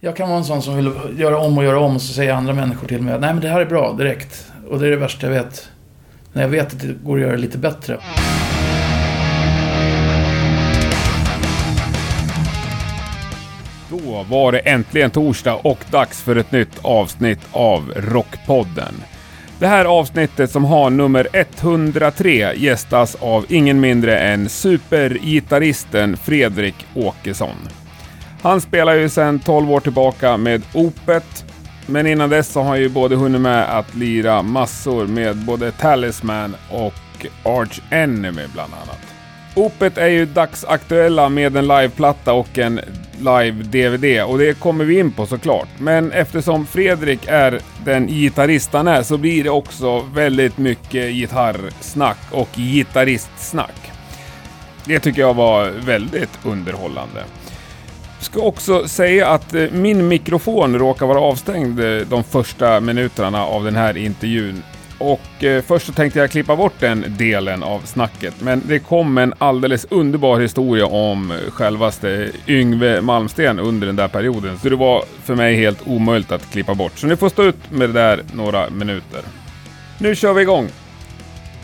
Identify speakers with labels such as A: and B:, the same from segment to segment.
A: Jag kan vara en sån som vill göra om och göra om och så säger andra människor till mig att nej men det här är bra direkt. Och det är det värsta jag vet. När jag vet att det går att göra lite bättre.
B: Då var det äntligen torsdag och dags för ett nytt avsnitt av Rockpodden. Det här avsnittet som har nummer 103 gästas av ingen mindre än supergitarristen Fredrik Åkesson. Han spelar ju sedan 12 år tillbaka med Opet, men innan dess så har han ju både hunnit med att lira massor med både Talisman och Arch Enemy bland annat. Opet är ju dagsaktuella med en liveplatta och en live-DVD och det kommer vi in på såklart. Men eftersom Fredrik är den gitarrist han är så blir det också väldigt mycket gitarrsnack och gitarristsnack. Det tycker jag var väldigt underhållande. Ska också säga att eh, min mikrofon råkar vara avstängd eh, de första minuterna av den här intervjun. Och eh, först så tänkte jag klippa bort den delen av snacket, men det kom en alldeles underbar historia om eh, självaste Yngve Malmsten under den där perioden, så det var för mig helt omöjligt att klippa bort. Så ni får stå ut med det där några minuter. Nu kör vi igång!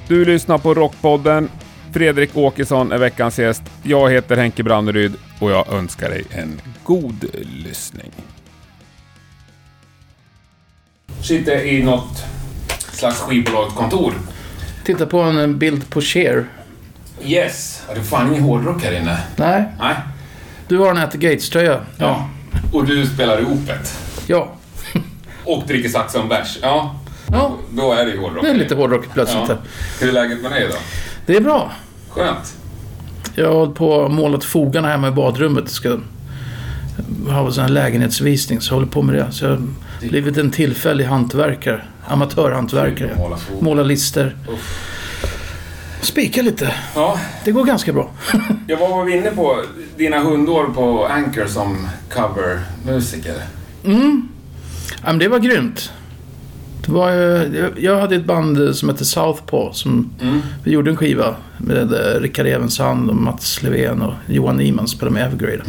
B: Du lyssnar på Rockpodden. Fredrik Åkesson är veckans gäst. Jag heter Henke Branneryd och jag önskar dig en god lyssning. Sitter i något slags skivbolagskontor.
A: Titta på en bild på Cher.
B: Yes. Det är fan ingen hårdrock här inne.
A: Nej,
B: Nej.
A: du har en At the Gates-tröja.
B: Ja. Och du spelar i Opet.
A: Ja.
B: Och dricker sax om bärs. Ja.
A: Ja,
B: Då är det ju hårdrock.
A: det är lite hårdrock plötsligt.
B: Ja. Hur är läget med dig då?
A: Det är bra.
B: Skönt.
A: Jag har på och målat fogarna hemma i badrummet. Ska ha en lägenhetsvisning, så jag håller på med det. Så jag har blivit en tillfällig hantverkare. Amatörhantverkare.
B: Måla
A: lister.
B: Uff.
A: Spika lite.
B: Ja,
A: Det går ganska bra.
B: jag var inne på dina hundår på Anchor som covermusiker.
A: Mm. Ja, men det var grymt. Det var, ju- jag- hade ett band som hette Southpaw. Som
B: Mm.
A: vi gjorde en skiva med eh, Rickard Evensand och Mats Levén och Johan Nyman spelade med Evergrade.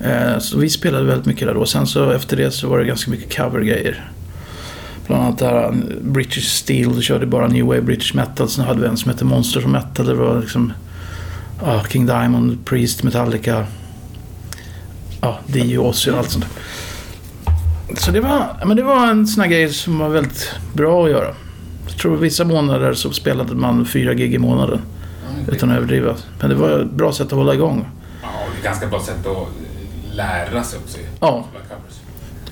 A: Eh, Så vi spelade väldigt mycket där då. Sen så efter det så var det ganska mycket covergrejer. Bland annat eh, British Steel, då körde bara New Wave British Metal. Sen hade vi en som hette Monsters of Metal. Det var liksom ja, King Diamond, Priest, Metallica. Ja, Dio, Ozzy och allt sånt där. Så det var, men det var en sån här grej som var väldigt bra att göra. Jag tror vissa månader så spelade man fyra gig i månaden. Utan att överdriva. Men det var ett bra sätt att hålla igång.
B: Ja, det är ett ganska bra sätt att lära sig också.
A: Ja,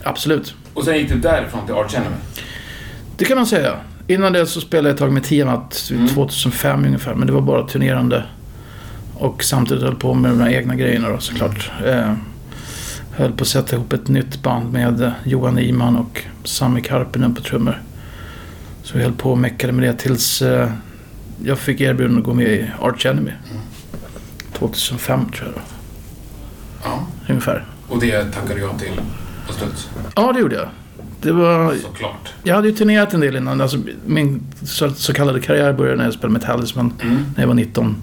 A: absolut.
B: Och sen gick du därifrån till Arch Enemy.
A: Det kan man säga. Innan det så spelade jag ett tag med Tiamat,
B: Mm.
A: 2005 ungefär. Men det var bara turnerande. Och samtidigt höll på med de egna grejerna då såklart. Eh, höll på att sätta ihop ett nytt band med Johan Iman och Sami Karpinen på trummor. Så vi höll på och meckade med det tills eh, jag fick erbjudande att gå med i Arch Enemy. 2005 tror jag då,
B: Ja.
A: ungefär.
B: Och det tackade jag till på studs.
A: Ja, det gjorde jag. Det var
B: Såklart.
A: Jag hade ju turnerat en del innan. Alltså, min så, så kallade karriär började när jag spelade med Talisman
B: Mm.
A: när jag var 19.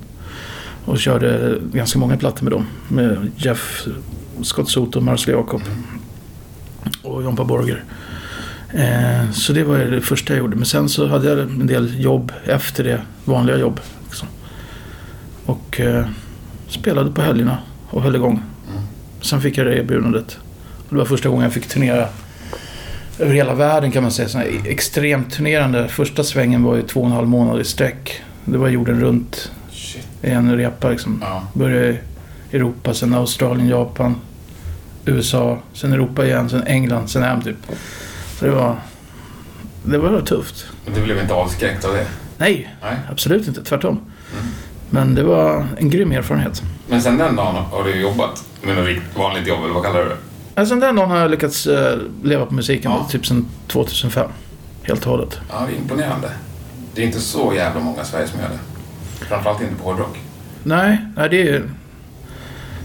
A: Och körde ganska många plattor med dem. Med Jeff, Scott Soto, Marcel Jacob och Jompa Borger. Eh, så det var det första jag gjorde. Men sen så hade jag en del jobb efter det. Vanliga jobb. Liksom. Och eh, spelade på helgerna och höll igång.
B: Mm.
A: Sen fick jag det erbjudandet. Det var första gången jag fick turnera över hela världen kan man säga. Sån här extremt turnerande. Första svängen var ju två och en halv månad i sträck. Det var jorden runt
B: Shit.
A: en repa liksom.
B: Ja.
A: Började Europa, sen Australien, Japan, USA, sen Europa igen, sen England, sen hem typ. Så det var... Det var tufft.
B: Men du blev inte avskräckt av det?
A: Nej,
B: Nej.
A: absolut inte. Tvärtom.
B: Mm.
A: Men det var en grym erfarenhet.
B: Men sen den dagen har du jobbat med något vanligt jobb, eller vad kallar du det?
A: Alltså den dagen har jag lyckats eh, leva på musiken,
B: Ja.
A: typ sen 2005. Helt och hållet.
B: Ja, det är imponerande. Det är inte så jävla många i Sverige som gör det. Framförallt inte på hårdrock.
A: Nej, nej det är...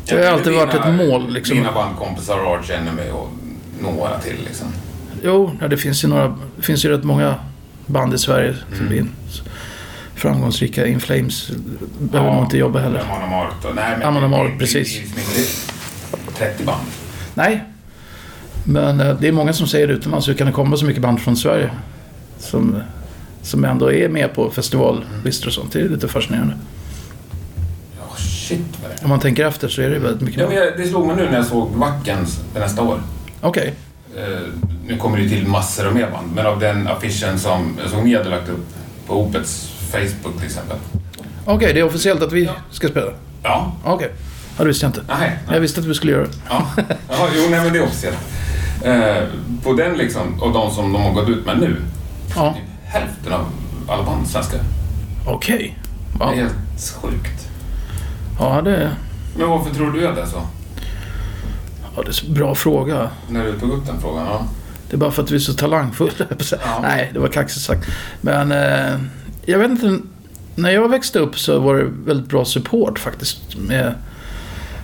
A: Det har alltid varit ett mål liksom.
B: Dina bandkompisar, Arch Enemy och några till liksom.
A: Jo, ja, det finns ju några... Det finns ju rätt många band i Sverige som
B: Mm.
A: blir framgångsrika. In Flames behöver nog inte jobba heller.
B: Amon Amarth och... Nej, men...
A: Amon Amarth,
B: det-
A: precis.
B: det- det- det- 30 band.
A: Nej. Men eh, det är många som säger utomlands, hur kan det komma så mycket band från Sverige? Som, som ändå är med på festivallistor och sånt. Det är lite fascinerande.
B: Ja, shit vad det.
A: Om man tänker efter så är det väldigt mycket
B: Ja, men jag- det slog mig nu när jag såg Wackens nästa år.
A: Okej.
B: Eh, nu kommer det till massor av mer band, men av den affischen som såg ni hade lagt upp på Opets Facebook till exempel.
A: Okej, det är officiellt att vi ska spela?
B: Ja.
A: Okej. Ja, det visste jag inte.
B: Nej.
A: Jag visste att vi skulle göra det.
B: Ja, ja jo, nej men det är officiellt. Eh, på den liksom, och de som de har gått ut med nu,
A: Ja.
B: typ hälften av alla band svenska.
A: Okej.
B: Det är
A: Wow.
B: helt sjukt.
A: Ja, det,
B: Men varför tror du att det är så?
A: ja, det är en bra fråga.
B: När du tog upp den frågan? Ja.
A: Det är bara för att vi är så talangfulla.
B: Ja.
A: Nej, det var kaxigt sagt. Men eh, jag vet inte. När jag växte upp så var det väldigt bra support faktiskt. Med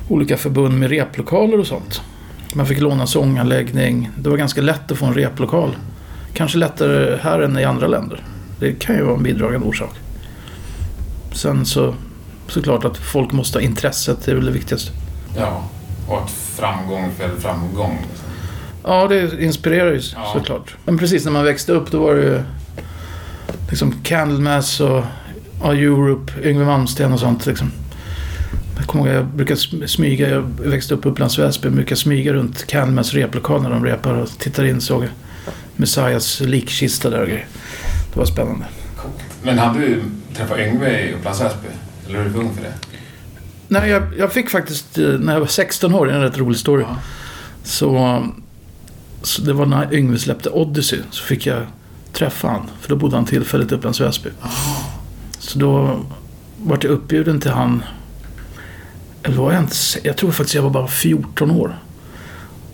A: olika förbund med replokaler och sånt. Man fick låna sånganläggning. Det var ganska lätt att få en replokal. Kanske lättare här än i andra länder. Det kan ju vara en bidragande orsak. Sen så såklart att folk måste ha intresset. Det är väl det viktigaste.
B: ja. Och att framgång föder framgång. Liksom.
A: Ja, det inspirerar ju
B: Ja.
A: såklart. Men precis när man växte upp då var det ju liksom Candlemass och ja, Europe, Yngwie Malmsteen och sånt. Liksom. Jag kommer ihåg, jag brukar sm- smyga, jag växte upp på Upplands Väsby, jag brukar smyga runt Candlemass replokal när de repar och tittar in såg jag Messiahs likkista där och grejer. Det var spännande.
B: Men hade du träffat Yngwie i Upplands Väsby? Eller är du för ung för det?
A: Nej, jag, jag fick faktiskt, eh, när jag var 16 år, en rätt rolig story.
B: Ja.
A: Så, så det var när Yngwie släppte Odyssey så fick jag träffa han. För då bodde han tillfälligt i Upplands Väsby. Så då var jag uppbjuden till han. Eller var jag inte? Jag tror faktiskt jag var bara 14 år.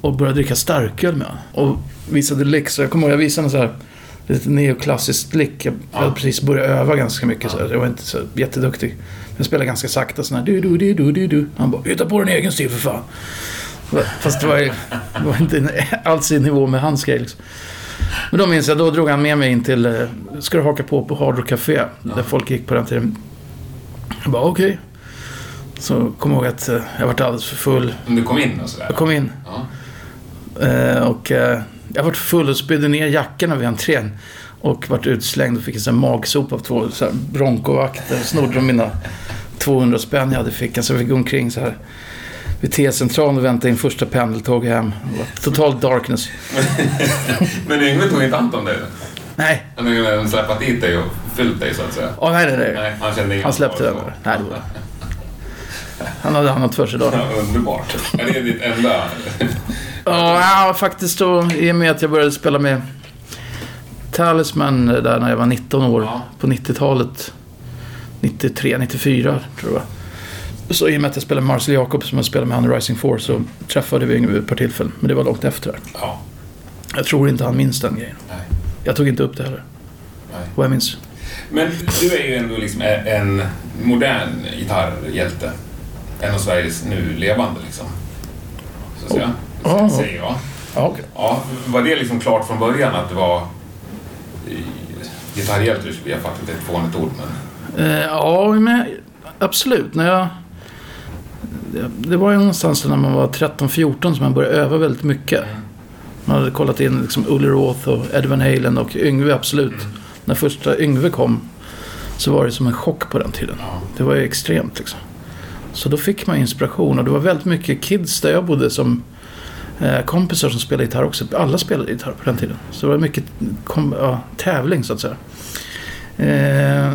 A: Och började dricka starköl med honom. Och visade lick. Så jag kommer ihåg jag visade en så här lite neoklassiskt lick. Jag
B: Ja.
A: hade precis börjat öva ganska mycket. Så här. Jag var inte så jätteduktig. Jag spelade ganska sakta sån här du du du du du du. Han bara hitta på din egen stil för fan. Fast det var, ju- det var inte alls i nivå med hans grej. Liksom. Men då minns jag, då drog han med mig in till, eh, ska du haka på på Hard Rock Café? Där folk gick på den tiden. Jag bara okej. Så kom jag ihåg att eh, jag varit alldeles för full.
B: Om du kom in och sådär?
A: Jag kom in
B: Ja.
A: eh, och eh, jag varit full och spydde ner jackorna vid entrén. Och vart utslängd och fick en sån här magsop av två Bronco-vakter. Snodde de mina 200 spänn jag hade i fickan. Så jag fick gå omkring så här vid T-centralen och vänta in första pendeltåg hem. Total darkness.
B: Men Yngwie tog inte hand om dig?
A: Nej,
B: Han hade släpat dit dig och fyllt dig så att säga?
A: Åh, nej, nej, nej.
B: Nej, han kände ingen
A: Han släppte den. Nej, det var... Han hade annat för sig då.
B: Ja, underbart. Är det ditt enda...
A: Ja, ja, faktiskt då i och med att jag började spela med Talisman där när jag var 19 år
B: Ja.
A: på 90-talet. 93, 94 tror jag. Så i och med att jag spelade med Marcel Jacob som jag spelade med han i Rising Force så träffade vi vid ett par tillfällen. Men det var långt efter.
B: Ja.
A: Jag tror inte han minns den grejen.
B: Nej.
A: Jag tog inte upp det heller.
B: Nej.
A: Vad jag minns.
B: Men du är ju ändå liksom en modern gitarrhjälte. En av Sveriges nu levande liksom. Så att säga.
A: Oh.
B: Säger jag.
A: Ja, okej.
B: Ja, var det liksom klart från början att det var gitarrhjälte? Jag fattar inte ett fånigt ord men...
A: Eh, ja, men absolut. När jag, det- det var ju någonstans när man var 13-14 som man började öva väldigt mycket. Man hade kollat in liksom Ully Roth och Ed Van Halen och Yngwie absolut. När första Yngwie kom så var det som en chock på den tiden.
B: Ja.
A: Det var ju extremt liksom. Så då fick man inspiration och det var väldigt mycket kids där jag bodde som kompisar som spelade gitarr också. Alla spelade gitarr på den tiden. Så det var mycket kom, ja, tävling så att säga. Eh,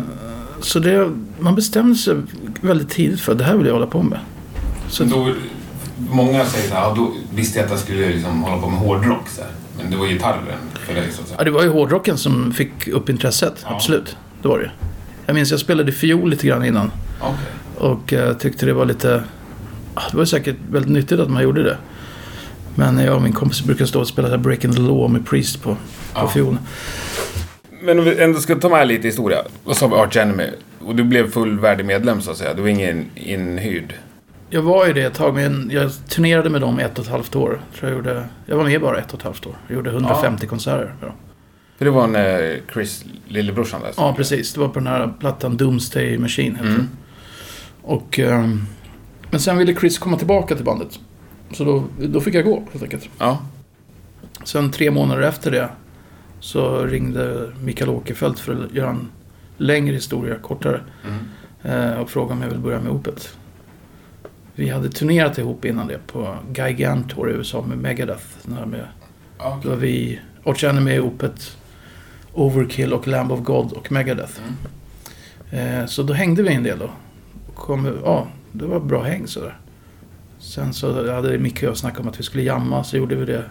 A: så det, man bestämde sig väldigt tidigt för att det här vill jag hålla på med. Så,
B: då, många säger så här, ja, då visste jag att jag skulle liksom hålla på med hårdrock så här. Men det var gitarren för dig så att säga.
A: ja, det var ju hårdrocken som fick upp intresset,
B: Ja.
A: absolut. Det var det Jag minns jag spelade fiol lite grann innan.
B: Okej.
A: Och eh, tyckte det var lite... ah, Det var säkert väldigt nyttigt att man gjorde det. Men jag och min kompis brukar stå och spela här Breaking the Law med Priest på, på
B: Ja.
A: fiolen.
B: Men om vi ändå ska ta med lite historia. Vad sa vi? Arch Enemy. Och du blev fullvärdig medlem så att säga. Du var ingen inhyrd.
A: Jag var ju det ett tag, men jag turnerade med dem i ett och ett halvt år. Tror jag, gjorde, jag var med bara ett och ett halvt år. Jag gjorde 150 konserter med dem.
B: För det var när Chris, lillebrorsan där.
A: Ja, precis. Det var på den här plattan Doomsday Machine. Heter
B: Mm.
A: Och, ehm, men sen ville Chris komma tillbaka till bandet. Så då, då fick jag gå helt enkelt.
B: Ja.
A: Sen tre månader efter det så ringde Mikael Åkerfeldt för att göra en längre historia kortare.
B: Mm.
A: Eh, och frågade om jag ville börja med Opet. Vi hade turnerat ihop innan det på Gigantor i USA med Megadeth. Den här med,
B: Ja,
A: då var vi Arch Enemy, Opet, Overkill och Lamb of God och Megadeth.
B: Mm.
A: Eh, så då hängde vi en del då. Och Kom, ja, det var bra häng sådär. Sen så hade Micke och jag snackat om att vi skulle jamma, så gjorde vi det.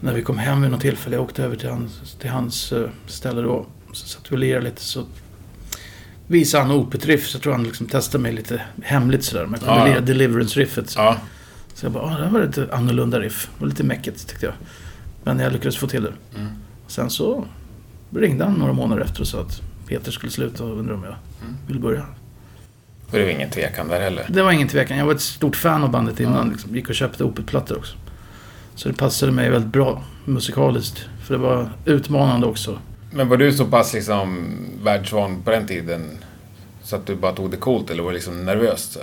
A: När vi kom hem vid något tillfälle, jag åkte över till hans, till hans eh, ställe då. Så satt vi och lirade lite så visade han opet riff så jag tror han liksom testade mig lite hemligt sådär. Men jag kunde
B: Ja,
A: lira Deliverance-riffet. Så.
B: Ja.
A: så jag bara, ah, det var lite annorlunda riff. Det var lite mäckigt tyckte jag. Men jag lyckades få till det.
B: Mm.
A: Sen så ringde han några månader efter och sa att Peter skulle sluta och undrade om jag
B: Mm.
A: ville börja.
B: Och det var ingen tvekan där heller.
A: Det var ingen tvekan. Jag var ett stort fan av bandet innan.
B: Ja.
A: Liksom. Gick och köpte Opet-plattor också. Så det passade mig väldigt bra musikaliskt. För det var utmanande också.
B: Men var du så pass liksom världsvan på den tiden så att du bara tog det coolt eller var du liksom nervös? Så?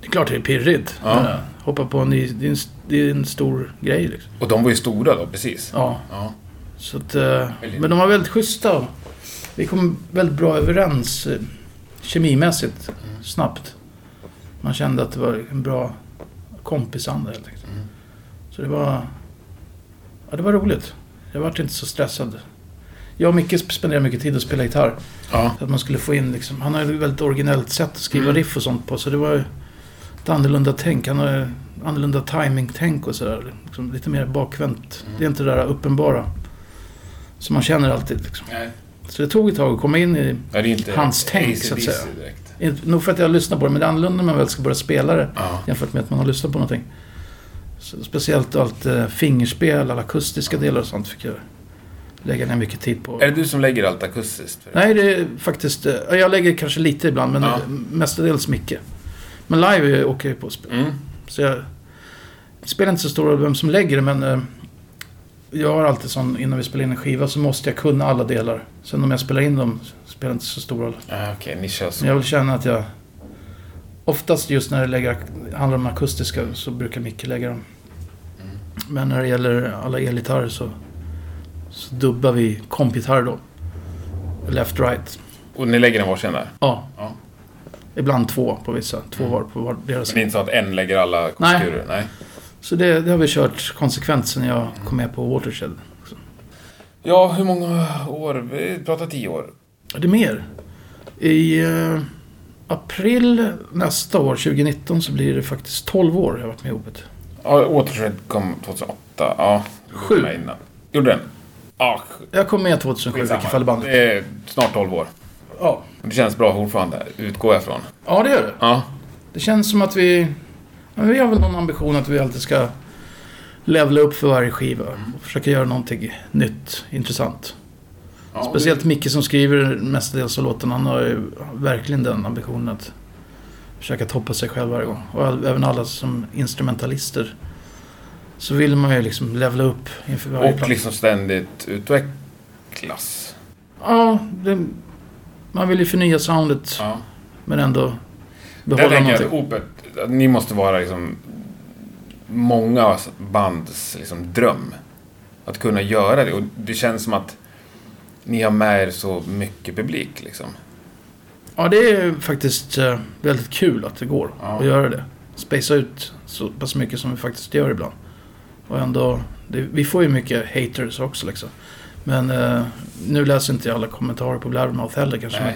A: Det är klart det är pirrigt.
B: Ja.
A: Men, hoppa på en ny... Det är en, det är en stor grej liksom.
B: Och de var ju stora då, precis.
A: Ja.
B: Ja.
A: Så att, eh, men de var väldigt schyssta. Vi kom väldigt bra överens eh, kemimässigt
B: Mm.
A: snabbt. Man kände att det var en bra kompisanda helt enkelt.
B: Mm.
A: Så det var... Ja, det var roligt. Jag vart inte så stressad. Jag och Micke spenderade mycket tid att spela gitarr.
B: Ja.
A: Så att man skulle få in liksom... Han har ett väldigt originellt sätt att skriva
B: Mm.
A: riff och sånt på. Så det var ett annorlunda tänk. Han har annorlunda timing-tänk och sådär. Liksom lite mer bakvänt.
B: Mm.
A: Det är inte det där uppenbara. Som man känner alltid liksom.
B: Nej.
A: Så det tog ett tag att komma in i...
B: Ja,
A: Hans tänk, så att säga.
B: Direkt.
A: Nog för att jag lyssnar på det, men det är annorlunda när man väl ska börja spela det.
B: Ja.
A: Jämfört med att man har lyssnat på någonting. Så speciellt allt eh, fingerspel, alla akustiska delar och sånt fick jag lägga ner mycket tid på.
B: Är det du som lägger allt akustiskt?
A: Nej, det är faktiskt... eh, Jag lägger kanske lite ibland, men
B: Ja.
A: mestadels mycket. Men live åker jag på att spela.
B: Mm.
A: Så jag spelar inte så stor roll vem som lägger det, men... eh, Jag har alltid sån, innan vi spelar in en skiva så måste jag kunna alla delar. Sen om jag spelar in dem spelar det inte så stor roll.
B: Ja, Okej, ni kör så.
A: Men jag vill känna att jag... Oftast just när det lägger, handlar om akustiska så brukar Micke lägga dem.
B: Mm.
A: Men när det gäller alla elgitarrer så, så dubbar vi kompgitarr då. Left, right.
B: Och ni lägger en varsin där?
A: Ja.
B: Ja.
A: Ibland två på vissa. Två
B: Mm.
A: var på var deras
B: Så det är inte så att en lägger alla konsturer? Nej.
A: Så det, det har vi kört konsekvent sen jag kom med på Watershed.
B: Ja, hur många år? Vi pratar tio år.
A: Det är mer. I eh, april nästa år, 2019, så blir det faktiskt 12 år jag har varit med i Opet.
B: Ja, Watershed kom 2008. Ja.
A: Sju.
B: Innan. Gjorde den? Ja,
A: Jag kom med 2007 i vilket fall i bandet.
B: Det är snart 12 år.
A: Ja.
B: Det känns bra fortfarande, utgår jag från.
A: ja, det gör det.
B: Ja.
A: Det känns som att vi... Vi har väl någon ambition att vi alltid ska levla upp för varje skiva. Och försöka göra någonting nytt, intressant.
B: ja
A: Speciellt Micke som skriver mestadels av låtarna. Han har ju verkligen den ambitionen att försöka toppa sig själv varje gång. Och även alla som instrumentalister. Så vill man ju liksom levla upp inför varje
B: Och
A: platta.
B: liksom ständigt utvecklas.
A: Ja, det, man vill ju förnya soundet
B: Ja.
A: men ändå
B: Där
A: behålla
B: tänker jag
A: någonting.
B: att Opet, att ni måste vara liksom många bands liksom dröm. Att kunna göra det. Och det känns som att ni har med er så mycket publik liksom.
A: Ja, det är faktiskt eh, väldigt kul att det går
B: Ja.
A: att göra det. Spacea ut så pass mycket som vi faktiskt gör ibland. Och ändå, det, vi får ju mycket haters också liksom. Men eh, nu läser inte jag alla kommentarer på Blabbermouth heller kanske. Men,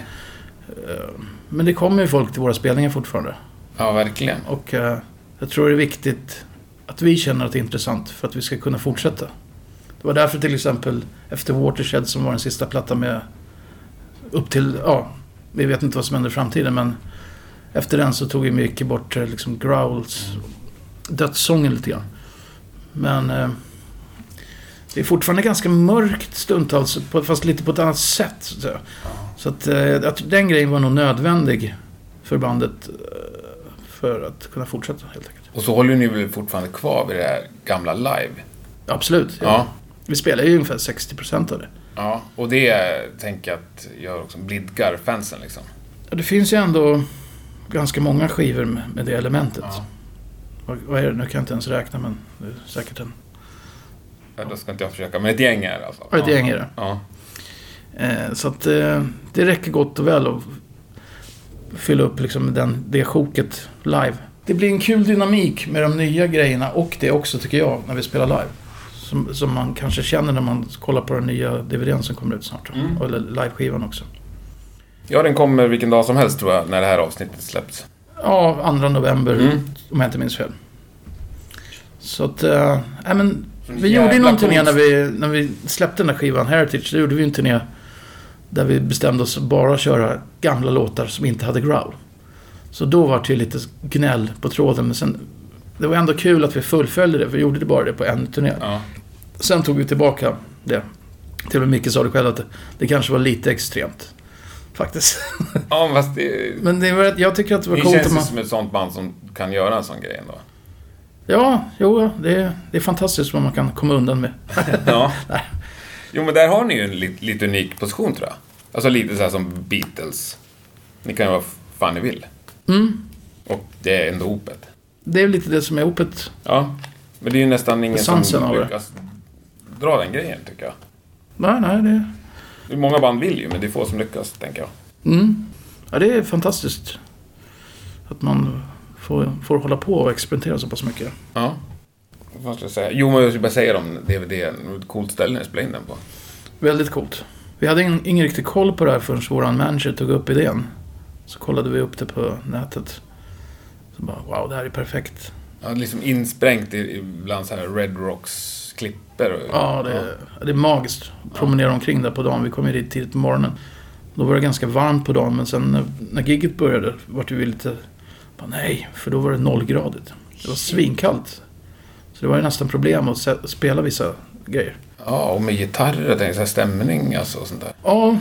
A: eh, men det kommer ju folk till våra spelningar fortfarande.
B: Ja, verkligen.
A: Och eh, jag tror det är viktigt att vi känner att det är intressant för att vi ska kunna fortsätta. Det var därför till exempel efter Watershed som var den sista plattan med upp till, ja, vi vet inte vad som händer i framtiden men efter den så tog vi mycket bort eh, liksom growls, dödssången lite grann. Men eh, det är fortfarande ganska mörkt stundtals, fast lite på ett annat sätt. Så att, så att, eh, att den grejen var nog nödvändig för bandet eh, för att kunna fortsätta helt enkelt.
B: Och så håller ni väl fortfarande kvar vid det här gamla live?
A: Absolut. Ja.
B: Ja.
A: Vi spelar ju ungefär 60% av det.
B: Ja, och det tänker jag att gör också blidgar fansen liksom.
A: Ja, det finns ju ändå ganska många skivor med, med det elementet.
B: Ja.
A: Vad, vad är det? Nu kan jag inte ens räkna men det är säkert en
B: Ja, då ska inte jag försöka, men ett gäng är det alltså.
A: Ja, ett gäng är det.
B: Ja.
A: Eh, så att eh, det räcker gott och väl fylla upp liksom den, det sjoket live. Det blir en kul dynamik med de nya grejerna och det också tycker jag när vi spelar live. Som, som man kanske känner när man kollar på den nya DVDn som kommer ut snart.
B: Mm.
A: Eller liveskivan också.
B: ja, den kommer vilken dag som helst tror jag, när det här avsnittet släpps.
A: Ja, 2 november
B: Mm.
A: om jag inte minns fel. Så att, äh, men vi
B: Jävla
A: gjorde ju någon turné när vi, när vi släppte den där skivan, Heritage. Då gjorde vi en turné där vi bestämde oss bara köra gamla låtar som inte hade growl. Så då var det lite gnäll på tråden, men sen... Det var ändå kul att vi fullföljde det, för vi gjorde det bara det på en turné.
B: Ja.
A: Sen tog vi tillbaka det. Till och med Micke sa det själv att det, det kanske var lite extremt. Faktiskt.
B: Ja, fast det,
A: Men det var, jag tycker att det var
B: det
A: coolt
B: känns
A: att
B: ju
A: man...
B: som ett sånt band som kan göra en sån grej ändå.
A: Ja, jo, det är, det är fantastiskt vad man kan komma undan med.
B: Ja. Jo, men där har ni ju en lite, lite unik position tror jag. Alltså lite så här som Beatles. Ni kan ju vara fan ni vill.
A: Mm.
B: Och det är ändå opet.
A: Det är lite det som är opet.
B: Ja. Men det är ju nästan ingen som
A: det.
B: lyckas dra den grejen, tycker jag.
A: Nej, nej, det...
B: Det Många band vill ju, men det är få som lyckas, tänker jag.
A: Mm. Ja, det är fantastiskt. Att man får, får hålla på och experimentera så pass mycket.
B: Ja. Vad ska jag säga? Jo, men jag skulle bara säga om DVD. Ett coolt ställe att spela in den på.
A: Väldigt coolt. Vi hade ingen, ingen riktig koll på det här förrän vår manager tog upp idén. Så kollade vi upp det på nätet. Så bara, wow, det här är perfekt.
B: Ja, liksom insprängt i, bland så här Red Rocks klipper.
A: Ja, det, det är magiskt. Promenera omkring där på dagen. Vi kom ju dit tidigt på morgonen. Då var det ganska varmt på dagen, men sen när, när gigget började vart vi lite... Bara, nej, för då var det nollgradigt. Det var svinkallt. Så det var ju nästan problem att spela vissa grejer.
B: Ja, och med gitarrer, jag stämning alltså och sånt där.
A: Ja,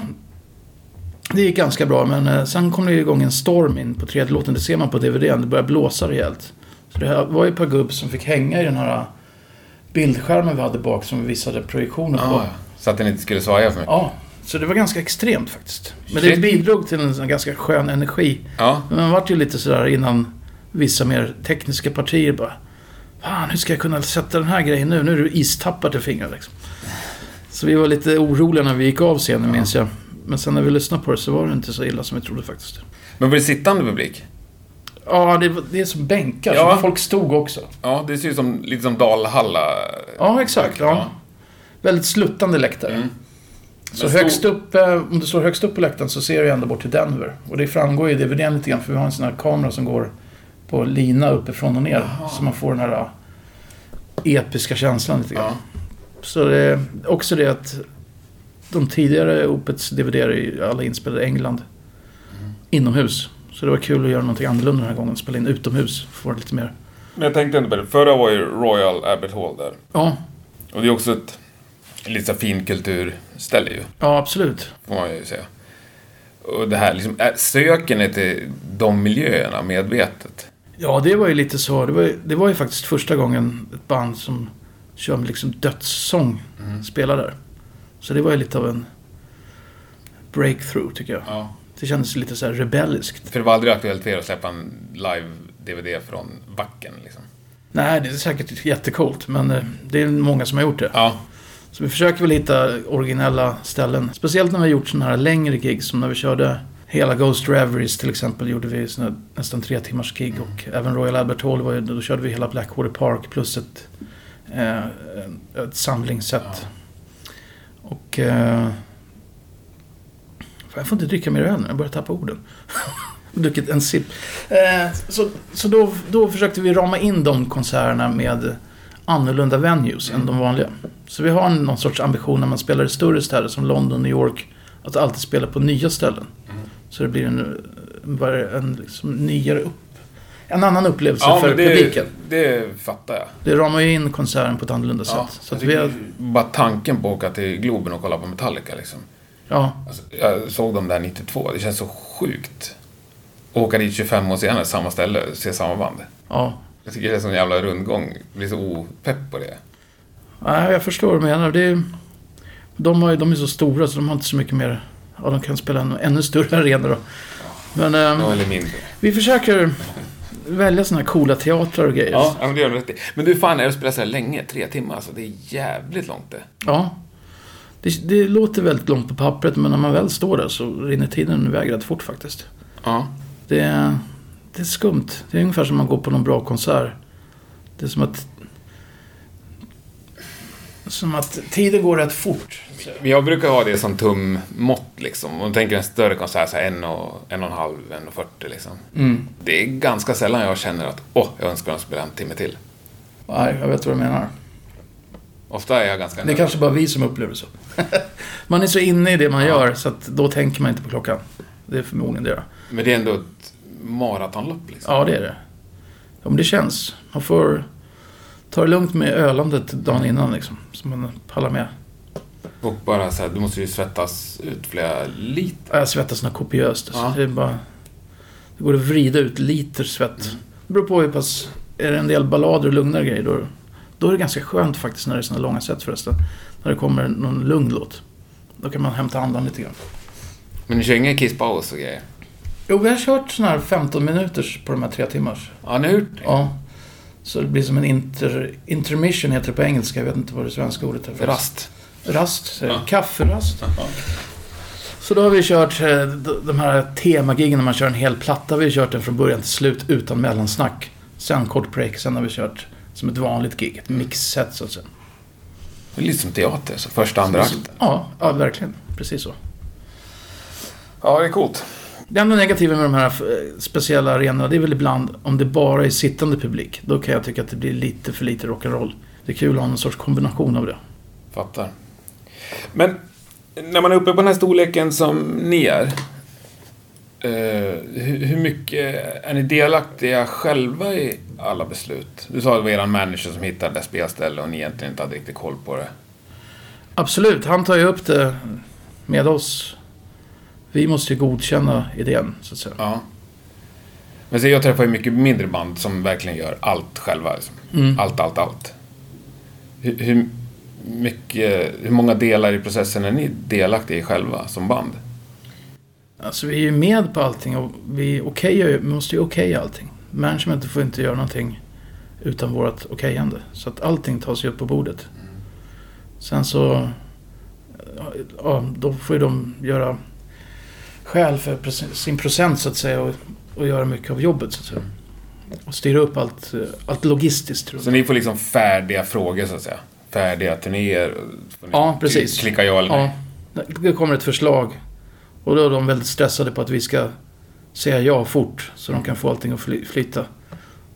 A: det gick ganska bra, men eh, sen kom det igång en storm in på tredje låten. Det ser man på DVDn. Det började blåsa rejält. Så det här var ju ett par gubb som fick hänga i den här bildskärmen vi hade bak som vi visade projektioner på.
B: Ja, så att den inte skulle svaja för mycket.
A: Ja, så det var ganska extremt faktiskt. Men
B: Shit.
A: det bidrog till en ganska skön energi.
B: Ja,
A: Men man vart ju lite sådär innan vissa mer tekniska partier bara... Fan, hur ska jag kunna sätta den här grejen nu? Nu är du istappad i fingret liksom. Så vi var lite oroliga när vi gick av scenen, minns jag. Men sen när vi lyssnade på det så var det inte så illa som vi trodde faktiskt.
B: men var det sittande publik?
A: Ja, det, var- det är som bänkar,
B: Ja.
A: så folk stod också.
B: Ja, det ser ut som, lite som Dalhalla.
A: Ja, exakt. Ja. Väldigt sluttande läktare.
B: Mm.
A: Så
B: stod-
A: högst upp, eh, om du står högst upp på läktaren så ser du ändå bort till Denver. Och det framgår ju i DVDn lite grann för vi har en sån här kamera som går på lina uppifrån och ner. Så man får den här eh, episka känslan lite grann.
B: Ja.
A: Så det är också det att de tidigare Opets DVD är alla inspelade i England. Inomhus. Så det var kul att göra någonting annorlunda den här gången. Spela in utomhus. Få det lite mer...
B: Men jag tänkte ändå på det. Förra var ju Royal Albert Hall där.
A: Ja,
B: Och det är också ett lite så här finkulturställe ju,
A: ja absolut.
B: får man ju säga. Och det här liksom, är- söker ni till de miljöerna medvetet?
A: Ja, det var ju lite så. Det var, det var ju faktiskt första gången ett band som kör med liksom dödssång spelar där. Så det var ju lite av en breakthrough, tycker jag.
B: Ja.
A: Det kändes lite så här rebelliskt.
B: För det var aldrig aktuellt för er att släppa en live-DVD från backen liksom?
A: Nej, det är säkert jättecoolt, men eh, det är många som har gjort det.
B: Ja.
A: Så vi försöker väl hitta originella ställen. Speciellt när vi har gjort sådana här längre gig, som när vi körde hela Ghost Reveries till exempel, gjorde vi nästan tre timmars gig. Och även Royal Albert Hall, var ju, då körde vi hela Blackwater Park plus ett, ett samlingssätt. Och... Eh, jag får inte dricka mer öl nu, jag börjar tappa orden. Druckit en sipp. Eh, så så då, då försökte vi rama in de konserterna med annorlunda venues än de vanliga. Så vi har någon sorts ambition när man spelar i större städer som London, New York, att alltid spela på nya ställen. Så det blir en, en, en liksom nyare upp... En annan upplevelse
B: Ja,
A: för
B: det,
A: publiken.
B: det fattar jag.
A: Det ramar ju in konserten på ett annorlunda
B: Ja,
A: sätt. Så vi har,
B: Bara tanken på att åka till Globen och kolla på Metallica liksom.
A: ja,
B: Alltså, jag såg dem där 92, det känns så sjukt. Åka dit 25 år senare, samma ställe, se samma band.
A: ja.
B: Jag tycker det är sån jävla rundgång. Jag blir så opepp på det.
A: Nej, jag förstår vad du menar. Det är, de, har, ju- de är så stora så de har inte så mycket mer... Ja, de kan spela en ännu större arena då. Men
B: Ja,
A: eh,
B: eller mindre.
A: vi försöker välja sådana här coola teatrar och grejer.
B: Ja, men det gör du rätt i. Men du, fan, är att spela så här länge? Tre timmar, alltså. Det är jävligt långt det.
A: Ja. Det, det låter väldigt långt på pappret, men när man väl står där så rinner tiden iväg rätt fort faktiskt.
B: Ja.
A: Det är, det är skumt. Det är ungefär som man går på någon bra konsert. Det är som att... Som att tiden går rätt fort.
B: Jag brukar ha det som tummått liksom. Om du tänker en större konsert, så här en och en och en halv, en och fyrtio liksom.
A: Mm.
B: Det är ganska sällan jag känner att åh, jag önskar att de spelade en timme till.
A: Nej, jag vet vad du menar.
B: Ofta är jag ganska
A: Det är kanske bara vi som upplever så. man är så inne i det man gör så att då tänker man inte på klockan. Det är förmodligen det.
B: Men det är ändå ett maratonlopp liksom.
A: Ja, det är det. Ja, men det känns. Man får ta det lugnt med ölandet dagen innan liksom. Så man pallar med.
B: Och bara så här, du måste ju svettas ut flera liter.
A: Jag svettas något kopiöst. Alltså.
B: Ja.
A: Det, är bara, det går att vrida ut liter svett. Det beror på hur pass... Är det en del ballader och lugnare grejer då, då är det ganska skönt faktiskt när det är såna långa set förresten. När det kommer någon lugn låt. Då kan man hämta andan lite grann.
B: Men ni kör ingen kisspaus och grejer?
A: Jo, vi har kört såna här 15 minuters på de här tre timmars.
B: Ja, ni har gjort det?
A: Ja. Så det blir som en inter, intermission heter det på engelska. Jag vet inte vad det svenska ordet är. för.
B: Rast.
A: Rast.
B: Ja.
A: Kafferast. Så då har vi kört eh, de här temagiggen när man kör en hel platta. Vi har kört den från början till slut utan mellansnack. Sen kort break, sen har vi kört som ett vanligt gig. Ett mixset så att säga.
B: Det är lite som teater, så första, andra akten.
A: Ja, ja, verkligen. Precis så.
B: Ja, det är coolt.
A: Det enda negativa med de här eh, speciella arenorna, det är väl ibland om det bara är sittande publik. Då kan jag tycka att det blir lite för lite rock'n'roll. Det är kul att ha någon sorts kombination av det.
B: Fattar. Men när man är uppe på den här storleken som ni är. Eh, hur, mycket är ni delaktiga själva i alla beslut? Du sa att det var er manager som hittade det spelställe och ni egentligen inte hade riktigt koll på det.
A: Absolut, han tar ju upp det med oss. Vi måste ju godkänna idén, så att säga.
B: Ja. Men så jag träffar ju mycket mindre band som verkligen gör allt själva. Liksom.
A: Mm.
B: Allt, allt, allt. Hur, hur, mycket, hur många delar i processen är ni delaktiga i själva som band?
A: Alltså vi är ju med på allting och vi, okejar vi måste ju okeja allting. Managementet får inte göra någonting utan vårt okejande. Så att allting tas ju upp på bordet. Sen så... Ja, då får ju de göra skäl för sin procent så att säga och, och göra mycket av jobbet så att säga. Och styra upp allt, eh, allt logistiskt. Tror jag.
B: Så ni får liksom färdiga frågor så att säga? Färdiga turnéer?
A: Ja, precis.
B: Klicka ja eller nej?
A: Ja, det kommer ett förslag. Och då är de väldigt stressade på att vi ska säga ja fort. Så de kan få allting att fly- flyta.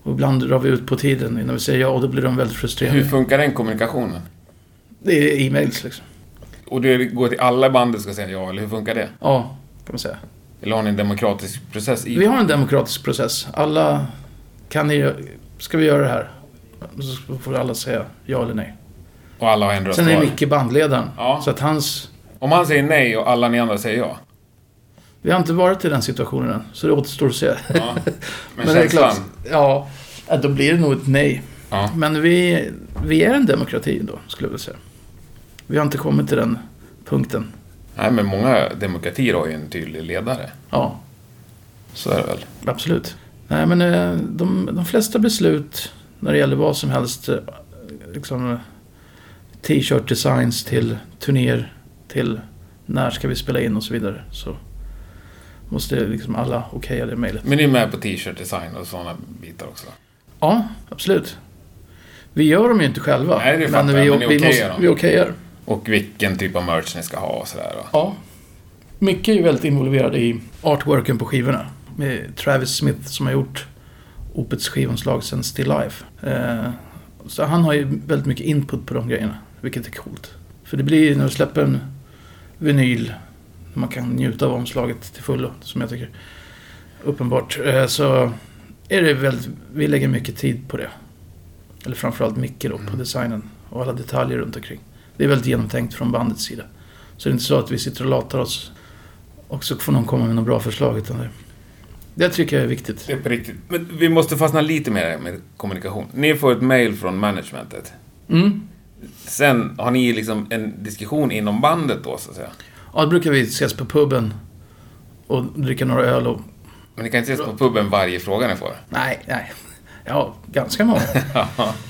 A: Och ibland drar vi ut på tiden innan vi säger ja och då blir de väldigt frustrerade.
B: Hur funkar den kommunikationen?
A: Det är e-mails liksom.
B: Och det går till alla bandet ska säga ja, eller hur funkar det?
A: Ja, kan man säga.
B: Eller har ni en demokratisk process i
A: Vi har en demokratisk process. Alla kan ni... Ska vi göra det här? Så får alla säga ja eller nej.
B: Och alla har en röst
A: Sen är
B: var.
A: Micke bandledaren.
B: Ja.
A: Så att hans...
B: Om han säger nej och alla ni andra säger ja?
A: Vi har inte varit i den situationen än, så det återstår att se.
B: ja. Men,
A: Men det är
B: känslan?
A: klart, ja, då blir det nog ett nej.
B: Ja.
A: Men vi, vi är en demokrati då, skulle jag vilja säga. Vi har inte kommit till den punkten.
B: Nej, men många demokratier har ju en tydlig ledare.
A: Ja,
B: Så är det väl?
A: absolut. Nej, men eh, de, de flesta beslut när det gäller vad som helst, eh, liksom t-shirt designs till turnéer, till när ska vi spela in och så vidare, så måste liksom alla okeja det mejlet.
B: Men ni är med på t-shirt design och sådana bitar också?
A: Ja, absolut. Vi gör dem ju inte själva.
B: Nej, det fattar
A: vi,
B: jag, men
A: vi,
B: okejar
A: måste,
B: dem.
A: vi okejar.
B: Och vilken typ av merch ni ska ha och sådär.
A: Ja. Mycket är ju väldigt involverade i artworken på skivorna. Med Travis Smith som har gjort Opets skivomslag sen Still Life. Eh, så han har ju väldigt mycket input på de grejerna. Vilket är coolt. För det blir när du släpper en vinyl. Man kan njuta av omslaget till fullo. Som jag tycker. Uppenbart. Eh, så är det väldigt... Vi lägger mycket tid på det. Eller framförallt Micke då på designen. Och alla detaljer runt omkring. Det är väldigt genomtänkt från bandets sida. Så det är inte så att vi sitter och latar oss och så får någon komma med något bra förslag. Utan det, det tycker jag är viktigt.
B: Det är på riktigt. Men vi måste fastna lite mer med kommunikation. Ni får ett mail från managementet.
A: Mm.
B: Sen har ni liksom en diskussion inom bandet då, så att säga.
A: Ja, då brukar vi ses på puben och dricka några öl och
B: Men ni kan inte ses på puben varje fråga ni får?
A: Nej, nej. Ja, ganska många.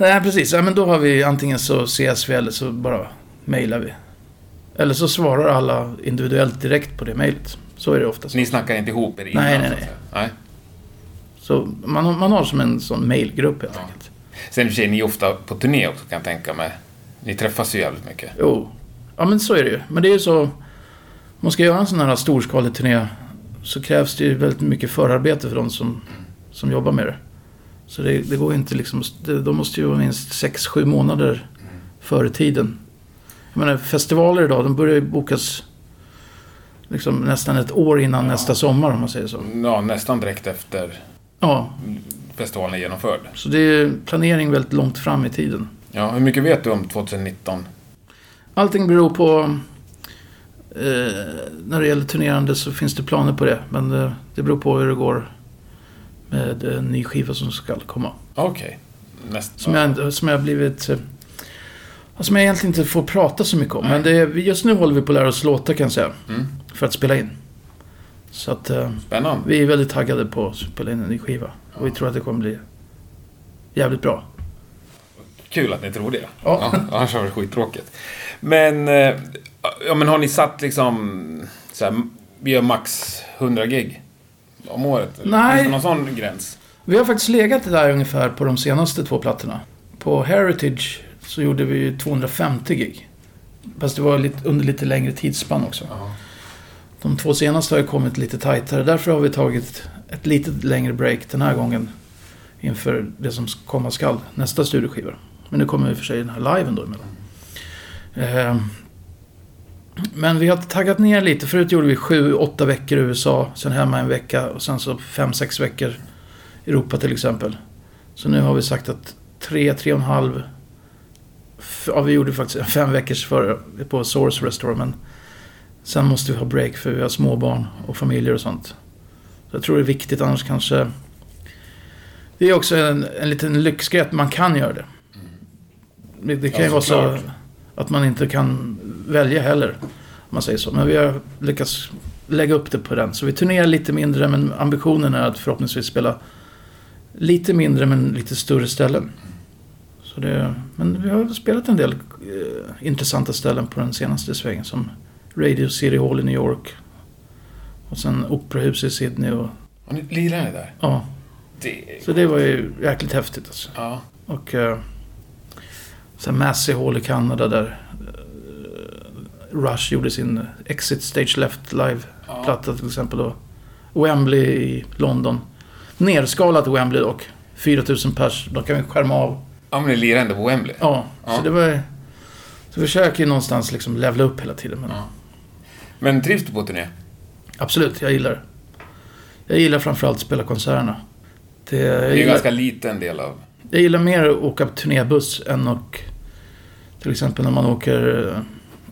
A: nej, precis. Ja, men då har vi antingen så ses vi eller så bara mejlar vi. Eller så svarar alla individuellt direkt på det mejlet. Så är det oftast.
B: Ni snackar inte ihop er innan?
A: Nej, nej, nej.
B: nej.
A: Så man, har- man har som en sån mejlgrupp helt
B: Ja.
A: enkelt.
B: Sen i och för sig, ni är ofta på turné också kan jag tänka mig. Ni träffas ju jävligt mycket.
A: Jo. Ja, men så är det ju. Men det är ju så... Om man ska göra en sån här storskalig turné så krävs det ju väldigt mycket förarbete för de som, som jobbar med det. Så det, det går inte liksom... Det, de måste ju vara minst 6-7 månader före tiden. Jag menar, festivaler idag, de börjar ju bokas liksom nästan ett år innan nästa sommar om man säger så.
B: Ja, nästan direkt efter
A: Ja,
B: festivalen är genomförd.
A: så det är planering väldigt långt fram i tiden.
B: Ja, hur mycket vet du om 2019?
A: Allting beror på... Eh, när det gäller turnerande så finns det planer på det. Men eh, det beror på hur det går med en ny skiva som ska komma.
B: Okej. Näst-
A: Som, jag, som jag har blivit... Eh, som jag egentligen inte får prata så mycket om. Men det, är- just nu håller vi på att lära oss låtar kan jag säga.
B: Mm.
A: För att spela in. Så att eh,
B: Spännande.
A: vi är väldigt taggade på att spela in en ny skiva. Och vi tror att det kommer bli jävligt bra.
B: Kul att ni tror det.
A: Ja.
B: annars var det skittråkigt. Men, eh, ja, men har ni satt liksom... Så här, vi gör max 100 gig om året?
A: Nej.
B: Finns det någon sån gräns?
A: Vi har faktiskt legat där ungefär på de senaste två plattorna. På Heritage så gjorde vi ju 250 gig. Fast det var lite, under lite längre tidsspann också. De två senaste har ju kommit lite tajtare. Därför har vi tagit ett lite längre break den här gången. Inför det som komma skall. Nästa studioskiva. Men nu kommer i och för sig den här liven då emellan. Eh, Men vi har taggat ner lite. Förut gjorde vi sju, åtta veckor i USA. Sen hemma en vecka. Och sen så fem, sex veckor Europa till exempel. Så nu har vi sagt att tre, tre och en halv... Ja, vi gjorde faktiskt fem veckors för, på Source Restore, men sen måste vi ha break för vi har småbarn och familjer och sånt. Så jag tror det är viktigt, annars kanske... Det är också en, en liten lyxgrej att man kan göra det. Det, det kan
B: Ja,
A: ju vara så
B: såklart.
A: Att man inte kan välja heller, om man säger så. Men vi har lyckats lägga upp det på den. Så vi turnerar lite mindre, men ambitionen är att förhoppningsvis spela lite mindre men lite större ställen. Så det, men vi har spelat en del eh, intressanta ställen på den senaste svängen. Som Radio City Hall i New York. Och sen Operahus i Sydney. Och,
B: Har ni lirar ni där?
A: ja,
B: Det...
A: så det var ju jäkligt häftigt alltså.
B: Ja.
A: Och eh, sen Massey Hall i Kanada där eh, Rush gjorde sin Exit Stage Left live-platta till exempel. Och Wembley i London. Nerskalat Wembley dock. 4000 pers. Då kan vi skärma av.
B: Ja, men ni lirar ändå på Wembley?
A: Ja,
B: Ja.
A: så det var... Så vi försöker ju någonstans liksom levla upp hela tiden. Men
B: Ja. Men trivs du på turné?
A: absolut, jag gillar det. Jag gillar framförallt att spela konserterna. Det,
B: Det är en
A: gillar,
B: ganska liten del av...
A: jag gillar mer att åka turnébuss än att... Till exempel när man åker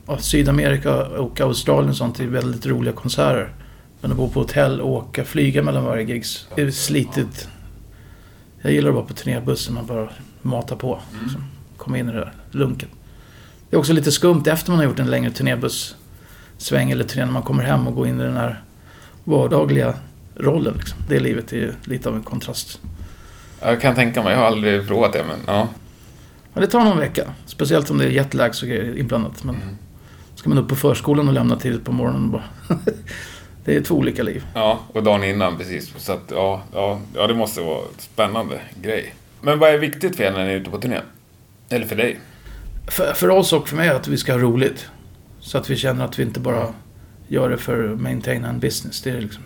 A: ja, Sydamerika och Australien och sånt. Det är väldigt roliga konserter. Men att bo på hotell och åka, flyga mellan varje gigs. Det är slitigt. Jag gillar att vara på turnébussen. Man bara matar på. Liksom. Komma in i det där lunken. Det är också lite skumt efter man har gjort en längre turnébuss-sväng eller turné när man kommer hem och går in i den här vardagliga rollen. Liksom. Det livet är ju lite av en kontrast.
B: Jag kan tänka mig, jag har aldrig provat det, men ja.
A: Ja, det tar någon vecka. Speciellt om det är jetlags och grejer inblandat. Men
B: Mm.
A: ska man upp på förskolan och lämna tidigt på morgonen bara... det är två olika liv.
B: Ja, och dagen innan precis. Så att, ja, ja, ja, det måste vara en spännande grej. Men vad är viktigt för er när ni är ute på turné? Eller för dig?
A: För, för oss och för mig att vi ska ha roligt. Så att vi känner att vi inte bara gör det för att maintaina en business. Det är liksom...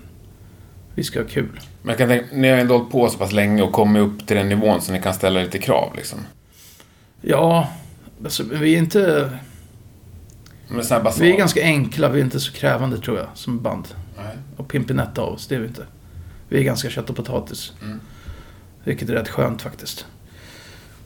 A: Vi ska ha kul.
B: Men jag kan tänka, ni har ändå hållit på så pass länge och kommit upp till den nivån så ni kan ställa lite krav liksom.
A: Ja, alltså, vi är inte... Vi är ganska enkla. Vi är inte så krävande tror jag som band.
B: Nej.
A: Och pimpinetta av oss, det är vi inte. Vi är ganska kött och potatis.
B: Mm.
A: Vilket är rätt skönt faktiskt.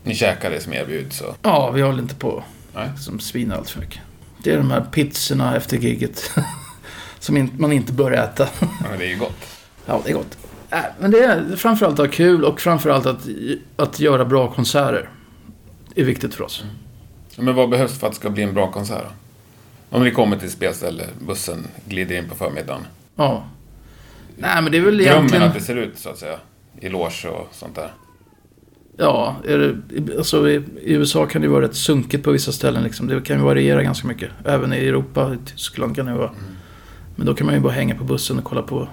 B: Ni käkar det som erbjuds så.
A: Ja, vi håller inte på
B: Nej.
A: som svinar allt för mycket. Det är de här pizzorna efter gigget som man inte bör äta.
B: Ja, men det är ju gott.
A: ja, det är gott. Äh, men det är framförallt att ha kul och framförallt att, att göra bra konserter. Är viktigt för oss.
B: Men vad behövs för att det ska bli en bra konsert? Om ni kommer till ett spelställe, bussen glider in på förmiddagen.
A: Ja. Nej, men det är väl
B: drömmen
A: egentligen...
B: att det ser ut så att säga? I loge och sånt där.
A: Ja, är det, alltså, i, USA kan det vara rätt sunkigt på vissa ställen. Liksom. Det kan ju variera ganska mycket. Även i Europa, i Tyskland kan det vara. Men då kan man ju bara hänga på bussen och kolla på,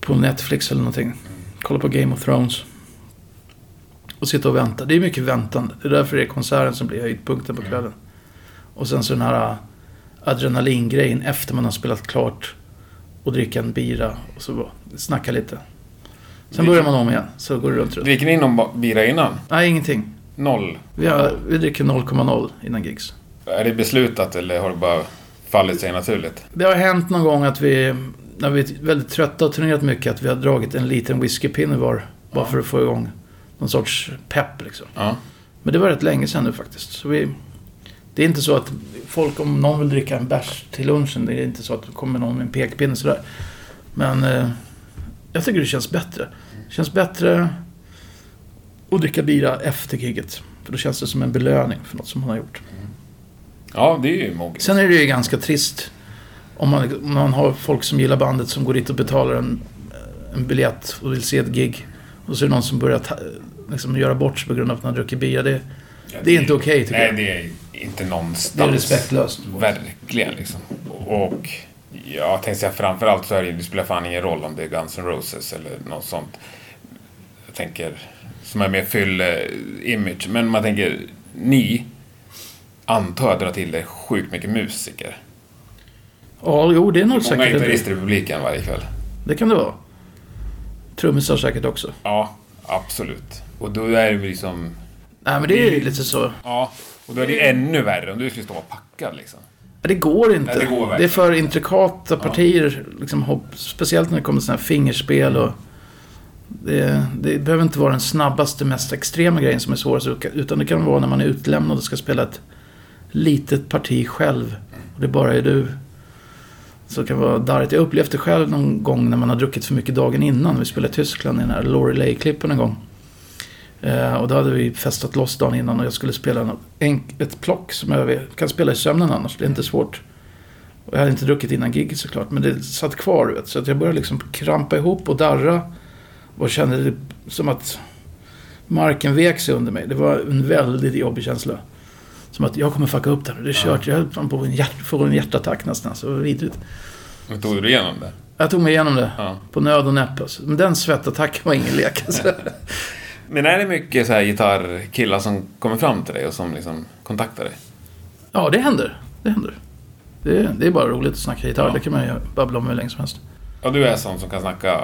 A: på Netflix eller någonting. Kolla på Game of Thrones. Och sitta och vänta. Det är mycket väntande. Det är därför det är konserten som blir höjdpunkten på kvällen. Och sen så den här adrenalingrejen efter man har spelat klart. Och dricka en bira och så snacka lite. Sen börjar man om igen. Så går det runt runt.
B: Dricker ni någon bira innan?
A: Nej, ingenting.
B: Noll?
A: Vi, har, vi dricker 0,0 innan gigs.
B: Är det beslutat eller har det bara fallit sig naturligt?
A: Det har hänt någon gång att vi, när vi är väldigt trötta och turnerat mycket, att vi har dragit en liten whiskypinne var. Bara för att få igång någon sorts pepp liksom.
B: Ja.
A: Men det var rätt länge sedan nu faktiskt. Så vi, det är inte så att folk, om någon vill dricka en bärs till lunchen, det är inte så att det kommer någon med en pekpinne sådär. Men eh, jag tycker det känns bättre. Det känns bättre att dricka bira efter giget. För då känns det som en belöning för något som man har gjort.
B: Ja, det är ju moget.
A: Sen är det ju ganska trist om man, om man har folk som gillar bandet som går dit och betalar en, en biljett och vill se ett gig. Och så är det någon som börjar ta, liksom göra bort sig på grund av att man druckit bira. Det, det är inte okej tycker
B: Nej,
A: jag.
B: det är inte någonstans.
A: Det är respektlöst.
B: Verkligen liksom. Och jag tänkte säga framförallt så är det det spelar fan ingen roll om det är Guns N' Roses eller något sånt. Jag tänker, som är mer fyll-image. Men man tänker, ni antar jag drar till det sjukt mycket musiker.
A: Ja, jo det är nog
B: Många
A: säkert.
B: gitarrister i publiken varje kväll.
A: Det kan det vara. Trummisar säkert också.
B: Ja, absolut. Och då är det liksom...
A: Nej men det är ju lite så.
B: Ja, och då är det ännu värre om du skulle stå och packa liksom.
A: Ja, Det går inte.
B: Nej, det går
A: det är för intrikata partier. Liksom, hopp- speciellt när det kommer sådana här fingerspel och... Det, det behöver inte vara den snabbaste, mest extrema grejen som är svårast. Utan det kan vara när man är utlämnad och ska spela ett litet parti själv. Och det bara är du. Så det kan vara darrigt. Jag upplevde det själv någon gång när man har druckit för mycket dagen innan. Vi spelade i Tyskland i den här Loreley-klippen en gång. Eh, och då hade vi festat loss dagen innan och jag skulle spela en, ett plock som jag kan spela i sömnen annars. Det är inte svårt. Och jag hade inte druckit innan giget såklart. Men det satt kvar vet. Så att jag började liksom krampa ihop och darra. Och kände det som att marken vek sig under mig. Det var en väldigt jobbig känsla. Som att jag kommer fucka upp det här. Det är kört. Jag höll på en hjärt, får en hjärtattack nästan. Så det var vidrigt.
B: Men tog du igenom det?
A: Jag tog mig igenom det.
B: Ja.
A: På nöd och näppe. alltså. Men den svettattacken var ingen lek. Alltså.
B: Men är det mycket så här gitarrkillar som kommer fram till dig och som liksom kontaktar dig?
A: Ja, det händer. Det händer. Det är, det är bara roligt att snacka gitarr.
B: Ja.
A: Det kan man ju babbla om hur länge som helst.
B: Ja, du är sån som kan snacka...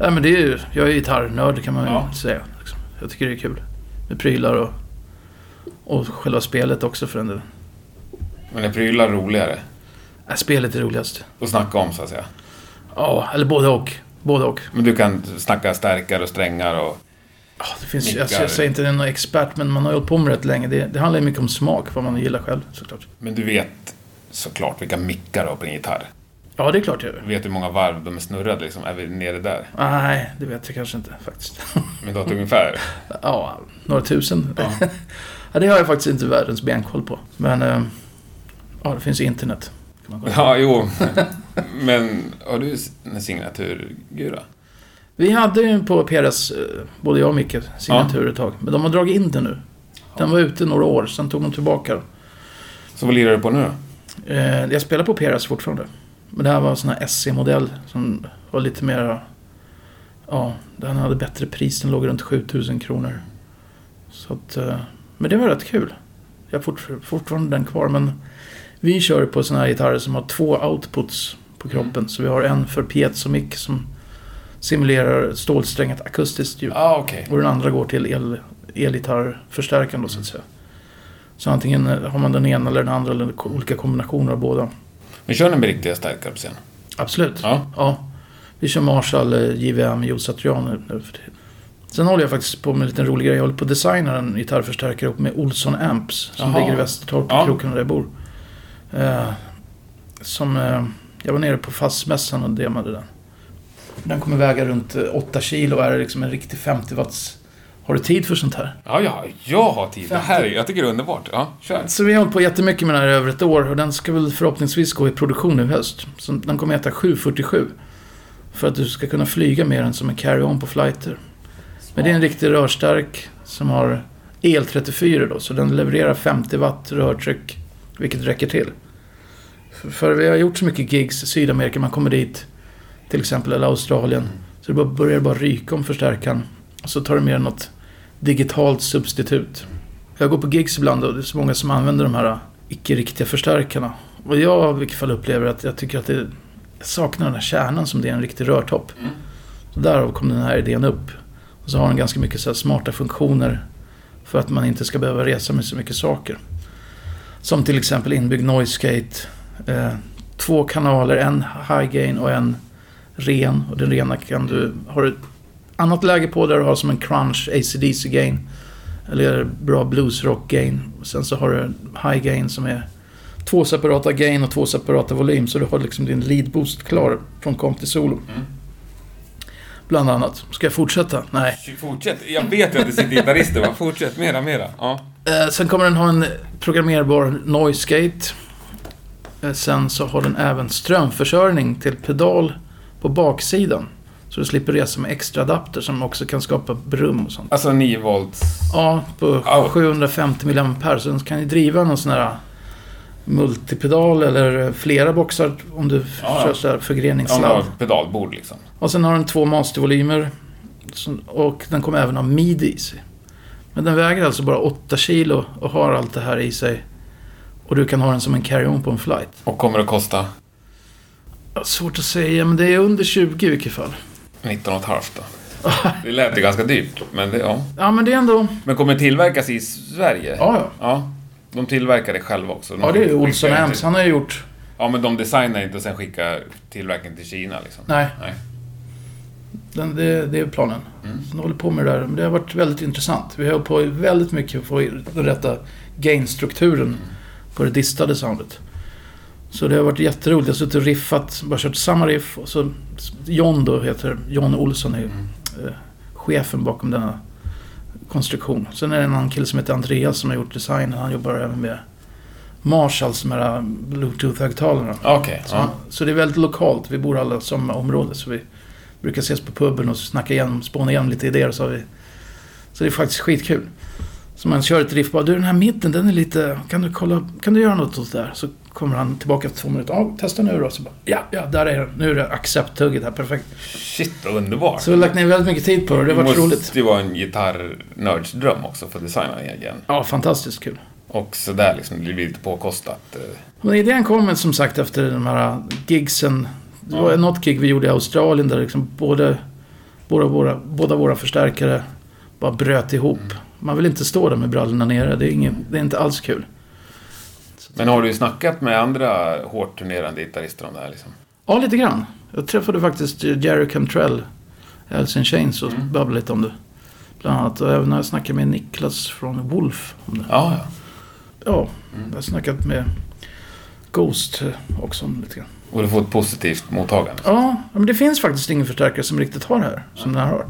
A: Nej, men det är ju, jag är gitarrnörd kan man ju
B: Ja.
A: säga. Liksom. Jag tycker det är kul. Med prylar och, och själva spelet också för en del.
B: Men är prylar roligare
A: Äh, spelet är roligast.
B: att snacka om så att säga?
A: Ja, eller både och. Både och.
B: Men du kan snacka stärkare och strängar och...
A: Ja, det finns,
B: Nickar.
A: jag, jag säger inte att jag är någon expert, men man har hållit på med det rätt länge. Det, det handlar ju mycket om smak, vad man gillar själv såklart.
B: Men du vet såklart vilka mickar du har på din gitarr.
A: Ja, det är klart jag gör.
B: Du vet hur många varv de är snurrade liksom. Är vi nere där?
A: Nej, det vet jag kanske inte faktiskt.
B: Men du har ungefär...
A: ja, några tusen. Ja. det har jag faktiskt inte världens benkoll på. Men eh, ja, det finns internet.
B: Ja, jo. Men har du en signaturgura?
A: Vi hade ju på PRS, eh, både jag och Micke, signatur ett tag. Men de har dragit in den nu. Den var ute några år, sen tog de tillbaka den.
B: Så vad lirar du på nu då?
A: Eh, jag spelar på PRS fortfarande. Men det här var en sån här SC-modell som var lite mer... Ja, den hade bättre pris. Den låg runt 7000 kronor. Så att, eh, men det var rätt kul. Jag har fort, fortfarande den kvar, men vi kör på såna här gitarrer som har två outputs på kroppen. Så vi har en för piezo mic som simulerar stålsträngat akustiskt ljud.
B: Ah, okej.
A: Och den andra går till el, elgitarrförstärkaren då så att säga. Så antingen har man den ena eller den andra eller olika kombinationer av båda.
B: Men kör ni med riktiga stärkare på scen?
A: Absolut.
B: Ja.
A: Ja. Vi kör Marshall eh, JVM Joe Satrian nu för tiden. Sen håller jag faktiskt på med en liten rolig grej. Jag håller på att designa en gitarrförstärkare upp med Olsson Amps. Som
B: Jaha.
A: ligger i Västertorp,
B: Ja.
A: kroken där jag bor. Eh, som, eh, jag var nere på fastmässan och demade den. Den kommer väga runt eh, 8 kilo och är liksom en riktig 50 watts. Har du tid för sånt här?
B: Ja, ja, jag har tid. Det här, är- jag tycker det är underbart. Ja, kör.
A: Så vi har hållit på jättemycket med den här över ett år och den ska väl förhoppningsvis gå i produktion nu i höst. Så den kommer heta 747. För att du ska kunna flyga med den som en carry-on på flighter. Men det är en riktig rörstark som har el-34 då. Så den levererar 50 watt rörtryck. Vilket räcker till. För vi har gjort så mycket gigs i Sydamerika. Man kommer dit. Till exempel eller Australien. Så det börjar bara ryka om förstärkaren. Och så tar du med något digitalt substitut. Jag går på gigs ibland och det är så många som använder de här icke-riktiga förstärkarna. Och jag i vilket fall upplever att jag tycker att det saknar den här kärnan som det är en riktig rörtopp. Så därav kom den här idén upp. Och så har den ganska mycket så här smarta funktioner för att man inte ska behöva resa med så mycket saker. Som till exempel inbyggd noise gate. Eh, två kanaler, en high gain och en ren. Och den rena kan du... Har du ett annat läge på där du har som en crunch ACDC gain. Eller bra bluesrock gain. Sen så har du high gain som är två separata gain och två separata volym. Så du har liksom din lead boost klar från komp till solo.
B: Mm.
A: Bland annat. Ska jag fortsätta? Nej.
B: Fortsätt. Jag vet ju att det sitter gitarrister va? Fortsätt. Mera, mera. Ja.
A: Eh, sen kommer den ha en programmerbar noise gate. Eh, sen så har den även strömförsörjning till pedal på baksidan. Så du slipper resa med extra adapter som också kan skapa brum och sånt.
B: Alltså 9 volts.
A: Ja, på
B: Ja.
A: 750 mAh. Så den kan ju driva någon sån här multipedal eller flera boxar om du
B: Ja,
A: kör
B: ja.
A: så här förgreningssladd.
B: har pedalbord liksom.
A: Och sen har den två mastervolymer. Och den kommer även ha midi i sig. Men den väger alltså bara 8 kilo och har allt det här i sig. Och du kan ha den som en carry-on på en flight.
B: Och kommer att kosta
A: Ja, Svårt att säga, men det är under 20 i vilket fall.
B: 19,5 då. Det lät ju ganska dyrt. Men det, ja.
A: Ja, men det är ändå...
B: Men kommer det tillverkas i Sverige?
A: Ja, ja.
B: Ja. De tillverkar det själva också. De
A: Ja, det är Olsson
B: till-
A: Han har ju gjort...
B: Ja, men de designar inte och sen skickar tillverkningen till Kina liksom.
A: Nej,
B: Nej.
A: den, det, det är planen.
B: Mm.
A: De håller på med det där. Men det har varit väldigt intressant. Vi har på väldigt mycket att få den rätta gain-strukturen på det distade soundet. Så det har varit jätteroligt. Jag har suttit och riffat, bara kört samma riff. Och så John då heter, John Olsson är
B: Mm.
A: eh, chefen bakom denna konstruktion. Sen är det en annan kille som heter Andreas som har gjort designen. Han jobbar även med Marshall, som är bluetooth-högtalarna.
B: Okej.
A: Så,
B: ja.
A: så det är väldigt lokalt. Vi bor alla i samma område. Så vi brukar ses på puben och snacka igenom, spåna igenom lite idéer. Så, vi, så det är faktiskt skitkul. Så man kör ett riff bara, du den här mitten den är lite, kan du kolla, kan du göra något åt det där? Så kommer han tillbaka efter två minuter, ja testa nu då. Så bara, ja, ja där är den. Nu är det accept-tugget här, perfekt.
B: Shit, vad underbart.
A: Så vi har lagt ner väldigt mycket tid på det, det har varit
B: måste
A: roligt.
B: ju vara en gitarrnörds dröm också för att designa en egen.
A: Ja, fantastiskt kul.
B: Och sådär liksom, det blir lite påkostat. eh.
A: Men idén kom som sagt efter de här gigsen. Det var
B: Ja.
A: något gig vi gjorde i Australien där liksom både, båda, våra, båda våra förstärkare bara bröt ihop. Man vill inte stå där med brallorna nere. Det är, ingen, det är inte alls kul.
B: Men har du snackat med andra hårt turnerande gitarrister om det här liksom?
A: Ja, lite grann. Jag träffade faktiskt Jerry Cantrell, Alice in Chains, och
B: Mm.
A: babblade lite om det. Bland annat. Och även när jag snackade med Niklas från Wolf om det.
B: Ja, ja.
A: Ja,
B: Mm.
A: jag har snackat med Ghost också lite grann.
B: Och du får ett positivt mottagande.
A: Ja, men det finns faktiskt ingen förstärkare som riktigt har det här. Som den här har.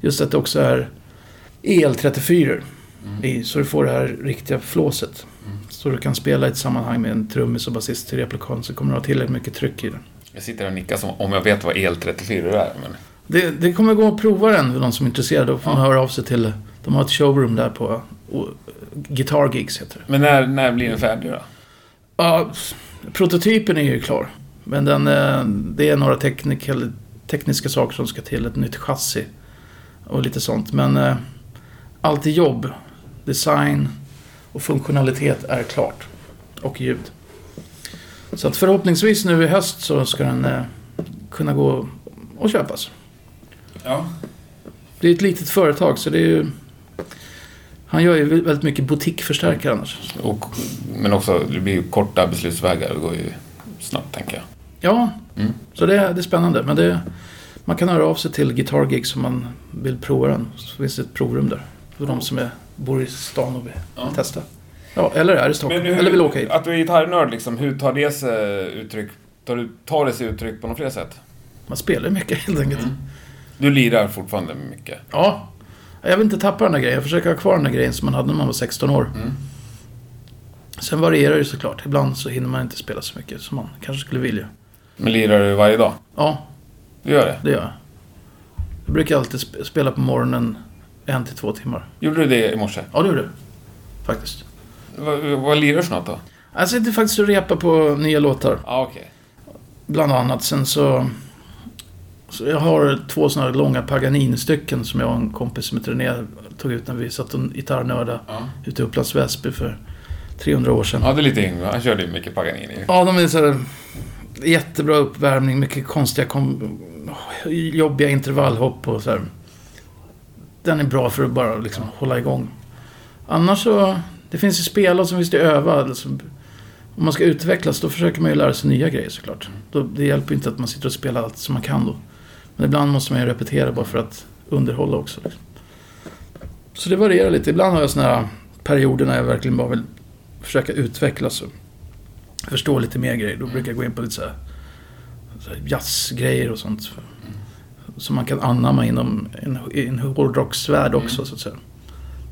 A: Just att det också är el-34 i. Så du får det här riktiga flåset. Så du kan spela i ett sammanhang med en trummis och basist till replikan så kommer du ha tillräckligt mycket tryck i den.
B: Jag sitter och nickar som om jag vet vad el-34 är. Men...
A: Det, det kommer gå att prova den för någon som är intresserad. Då får man höra av sig till... De har ett showroom där på... Och, Guitar Gigs heter det.
B: Men när, när blir den färdig då?
A: Ja, prototypen är ju klar. Men den, eh, det är några teknik- tekniska saker som ska till. Ett nytt chassi och lite sånt. Men eh, allt i jobb, design och funktionalitet är klart. Och ljud. Så att förhoppningsvis nu i höst så ska den eh, kunna gå och köpas.
B: Ja.
A: Det är ett litet företag så det är ju... Han gör ju väldigt mycket butikförstärkare annars.
B: Och, men också, det blir ju korta beslutsvägar. Det går ju snabbt, tänker jag.
A: Ja,
B: Mm.
A: så det, är- det är spännande. Men det, man kan höra av sig till Guitar Gigs om man vill prova den. Så finns det ett provrum där. För de som är, bor i stan och vill
B: Ja.
A: testa. Ja, eller är i Stockholm.
B: hur,
A: eller vill åka hit.
B: Att du är gitarrnörd, liksom, hur tar det sig uttryck? Tar, du, tar det sig uttryck på något fler sätt?
A: Man spelar mycket helt enkelt.
B: Mm. Du lirar fortfarande mycket.
A: Ja. Jag vill inte tappa den där grejen. Jag försöker ha kvar den där grejen som man hade när man var 16 år.
B: Mm.
A: Sen varierar det såklart. Ibland så hinner man inte spela så mycket som man kanske skulle vilja.
B: Men lirar du varje dag?
A: Ja,
B: Du gör det?
A: Det gör jag. Jag brukar alltid sp- spela på morgonen en till två timmar.
B: Gjorde du det i morse?
A: Ja, det gjorde jag. Faktiskt.
B: Vad, vad lirar du för något då?
A: Jag sitter faktiskt och repar på nya låtar.
B: Ja, okej.
A: Bland annat. Sen så... så jag har två sådana långa Paganini-stycken som jag och en kompis som heter René tog ut när vi satt och gitarrnördade
B: Ja.
A: ute i Upplands Väsby för 300 år sedan.
B: ja, det är lite yngre. Han körde ju mycket Paganini.
A: Ja, de är så här, jättebra uppvärmning, mycket konstiga, kom, jobbiga intervallhopp och så här. Den är bra för att bara liksom hålla igång. Annars så, det finns ju spelare och så finns det öva. Alltså, om man ska utvecklas då försöker man ju lära sig nya grejer såklart. Då, det hjälper ju inte att man sitter och spelar allt som man kan då. Men ibland måste man ju repetera bara för att underhålla också. Liksom. Så det varierar lite. Ibland har jag sådana här perioder när jag verkligen bara vill försöka utvecklas och förstå lite mer grejer. Då brukar jag gå in på lite så här, så här jazzgrejer och sånt. Som man kan anamma inom en, en hårdrocksvärld också så att säga.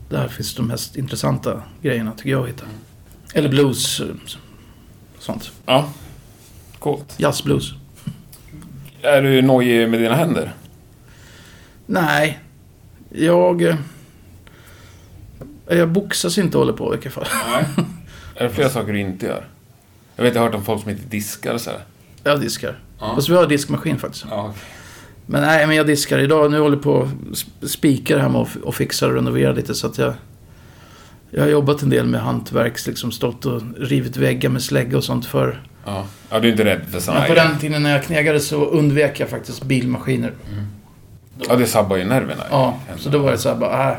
A: Där finns de mest intressanta grejerna tycker jag att hitta. Eller blues. eh, Sånt.
B: Ja. Coolt.
A: Jazzblues.
B: Är du nojig med dina händer?
A: Nej. Jag... eh, Jag boxas inte och håller på i vilket fall.
B: Nej. är det flera saker du inte gör? Jag vet, jag har hört om folk som inte diskar och så här.
A: Jag diskar.
B: Ja.
A: Fast vi har diskmaskin faktiskt.
B: Ja,
A: Men nej, men jag diskar idag. Nu håller jag på och sp- spikar hemma och, och fixar och renoverar lite så att jag... Jag har jobbat en del med hantverks, liksom stått och rivit väggar med slägga och sånt för.
B: ja. ja, du är inte rädd för sådana
A: Men på den tiden när jag knegade så undvek jag faktiskt bilmaskiner.
B: Ja, det sabbar ju nerverna.
A: Ja, så då var det så här bara, äh,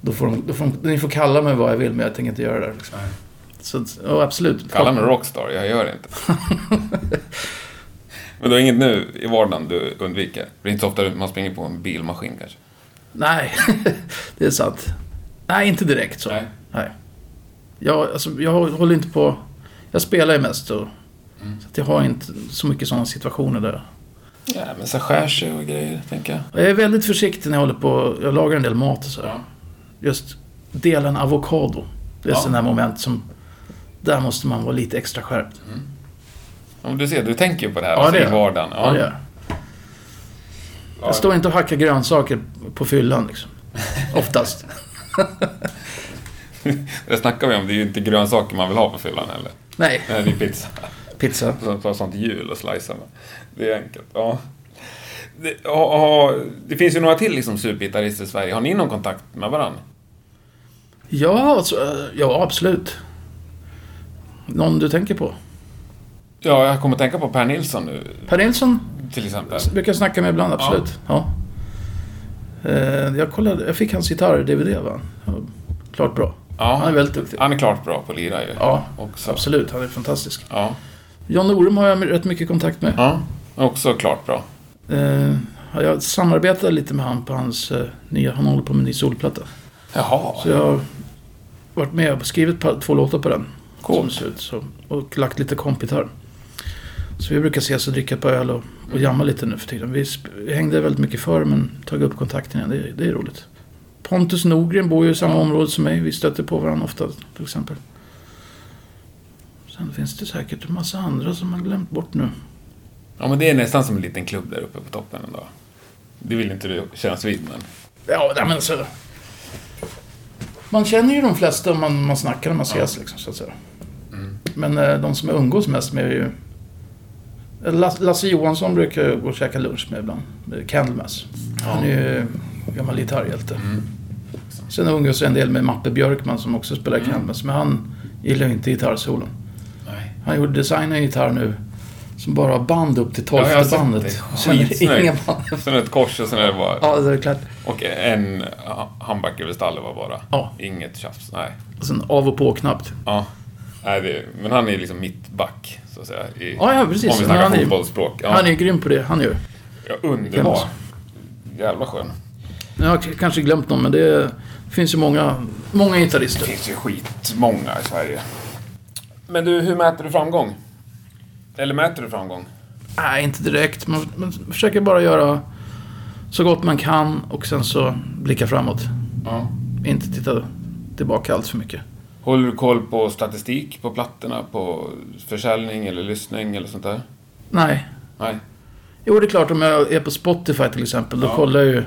A: då får de, då får de, Ni får kalla mig vad jag vill men jag tänker inte göra det. Liksom. Så ja, absolut.
B: Kalla mig rockstar, jag gör det inte. Men du har inget nu i vardagen du undviker? Det är inte så ofta man springer på en bilmaskin kanske?
A: Nej, det är sant. Nej, inte direkt så.
B: Nej.
A: Nej. Jag, alltså, jag håller inte på... Jag spelar ju mest så.
B: Mm.
A: Så jag har inte så mycket sådana situationer där.
B: Ja, men så skär sig och grejer, tänker jag.
A: Jag är väldigt försiktig när jag håller på... Jag lagar en del mat och så.
B: Ja.
A: Just dela en avokado. Det är
B: Ja.
A: sådana här moment som... Där måste man vara lite extra skärpt.
B: Ja, men du ser, du tänker på det här
A: Ja,
B: alltså,
A: det
B: i vardagen.
A: Ja, det gör jag.
B: Ja.
A: Jag står inte och hackar grönsaker på fyllan liksom. Oftast.
B: Det snackar vi om, det är ju inte grönsaker man vill ha på fyllan heller.
A: Nej,
B: Nej, det är pizza.
A: pizza.
B: Så ta sånt hjul och slicea med. Det är enkelt. Ja. Det, ha, ha, det finns ju några till liksom supergitarrister i Sverige. Har ni någon kontakt med varandra?
A: Ja, alltså, ja, absolut. Någon du tänker på?
B: Ja, jag kommer att tänka på Per Nilsson nu,
A: Per Nilsson
B: till exempel.
A: brukar jag snacka med ibland, absolut. Ja. Eh, Jag, kollade, jag fick hans gitarr-DVD, va? Ja, Klart bra. Han är
B: Ja,
A: väldigt duktig.
B: han är klart bra på att lira ju.
A: Ja,
B: Också.
A: absolut. Han är fantastisk.
B: Ja.
A: John Norum har jag rätt mycket kontakt med.
B: ja, också klart bra.
A: Eh, Jag samarbetade lite med han på hans eh, nya... Han håller på med en ny solplatta.
B: Jaha.
A: Så jag har varit med och skrivit två låtar på den.
B: Coolt.
A: Som ser ut så. Och lagt lite kompgitarr. Så vi brukar ses och dricka på öl och, och jamma lite nu för tiden. Vi, vi hängde väldigt mycket förr men tagit upp kontakten igen. Det, är- det är roligt. Pontus Norgren bor ju i samma område som mig. Vi stöter på varandra ofta till exempel. Sen finns det säkert en massa andra som man glömt bort nu.
B: Ja, men det är nästan som en liten klubb där uppe på toppen ändå. Det vill inte du kännas vid, men...
A: Ja, nej, men så... Man känner ju de flesta om man, man snackar och man ses liksom, så att säga.
B: Mm.
A: Men eh, de som jag umgås mest med är ju... Lasse, Johansson brukar jag gå och käka lunch med ibland. Candlemass. Han är ju gammal gitarrhjälte.
B: Mm.
A: Sen umgås jag en del med Mappe Björkman som också spelar
B: Mm.
A: Candlemass. Men han gillar ju inte gitarrsolon. Han gjorde designa en gitarr nu som bara har band upp till
B: Ja,
A: tolfte
B: sett
A: bandet.
B: Skitsnyggt. Sen ett kors och sen är det bara...
A: Ja, det är klart.
B: Och en ha- handback över stallet var bara.
A: Ja.
B: Inget tjafs. Nej.
A: Och sen av och på-knapp.
B: Ja. Nej, det, men han är liksom mittback, så att säga. I,
A: Ja, ja, precis.
B: Om vi snackar
A: han är-
B: fotbollsspråk. Ja.
A: Han är ju grym på det han gör.
B: ja, underbar. Jävla skön.
A: Jag har kanske glömt någon, men det finns ju många, många
B: Det
A: gitarrister.
B: finns ju skitmånga i Sverige. Men du, hur mäter du framgång? Eller mäter du framgång?
A: Nej, inte direkt. Man, man försöker bara göra så gott man kan och sen så blicka framåt.
B: Ja.
A: Inte titta tillbaka allt för mycket.
B: Håller du koll på statistik på plattorna? På försäljning eller lyssning eller sånt där?
A: Nej,
B: Nej.
A: Jo, det är klart om jag är på Spotify till exempel. Då
B: Ja.
A: kollar jag ju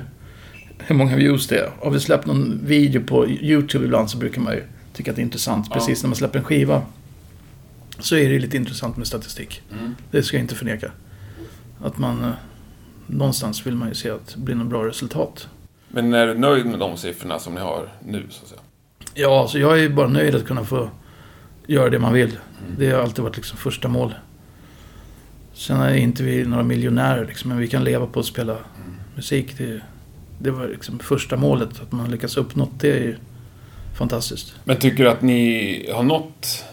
A: hur många views det är. Har vi släppt någon video på YouTube ibland så brukar man ju tycka att det är intressant.
B: Ja.
A: Precis när man släpper en skiva. Så är det lite intressant med statistik.
B: Mm.
A: Det ska jag inte förneka. Att man... Eh, någonstans vill man ju se att det blir något bra resultat.
B: Men är du nöjd med de siffrorna som ni har nu, så att säga?
A: Ja, alltså jag är ju bara nöjd att kunna få göra det man vill.
B: Mm.
A: Det har alltid varit liksom första mål. Sen är inte vi några miljonärer liksom, men vi kan leva på att spela
B: Mm.
A: musik. Det, det var liksom första målet. Att man lyckas uppnå det är ju fantastiskt.
B: Men tycker du att ni har nått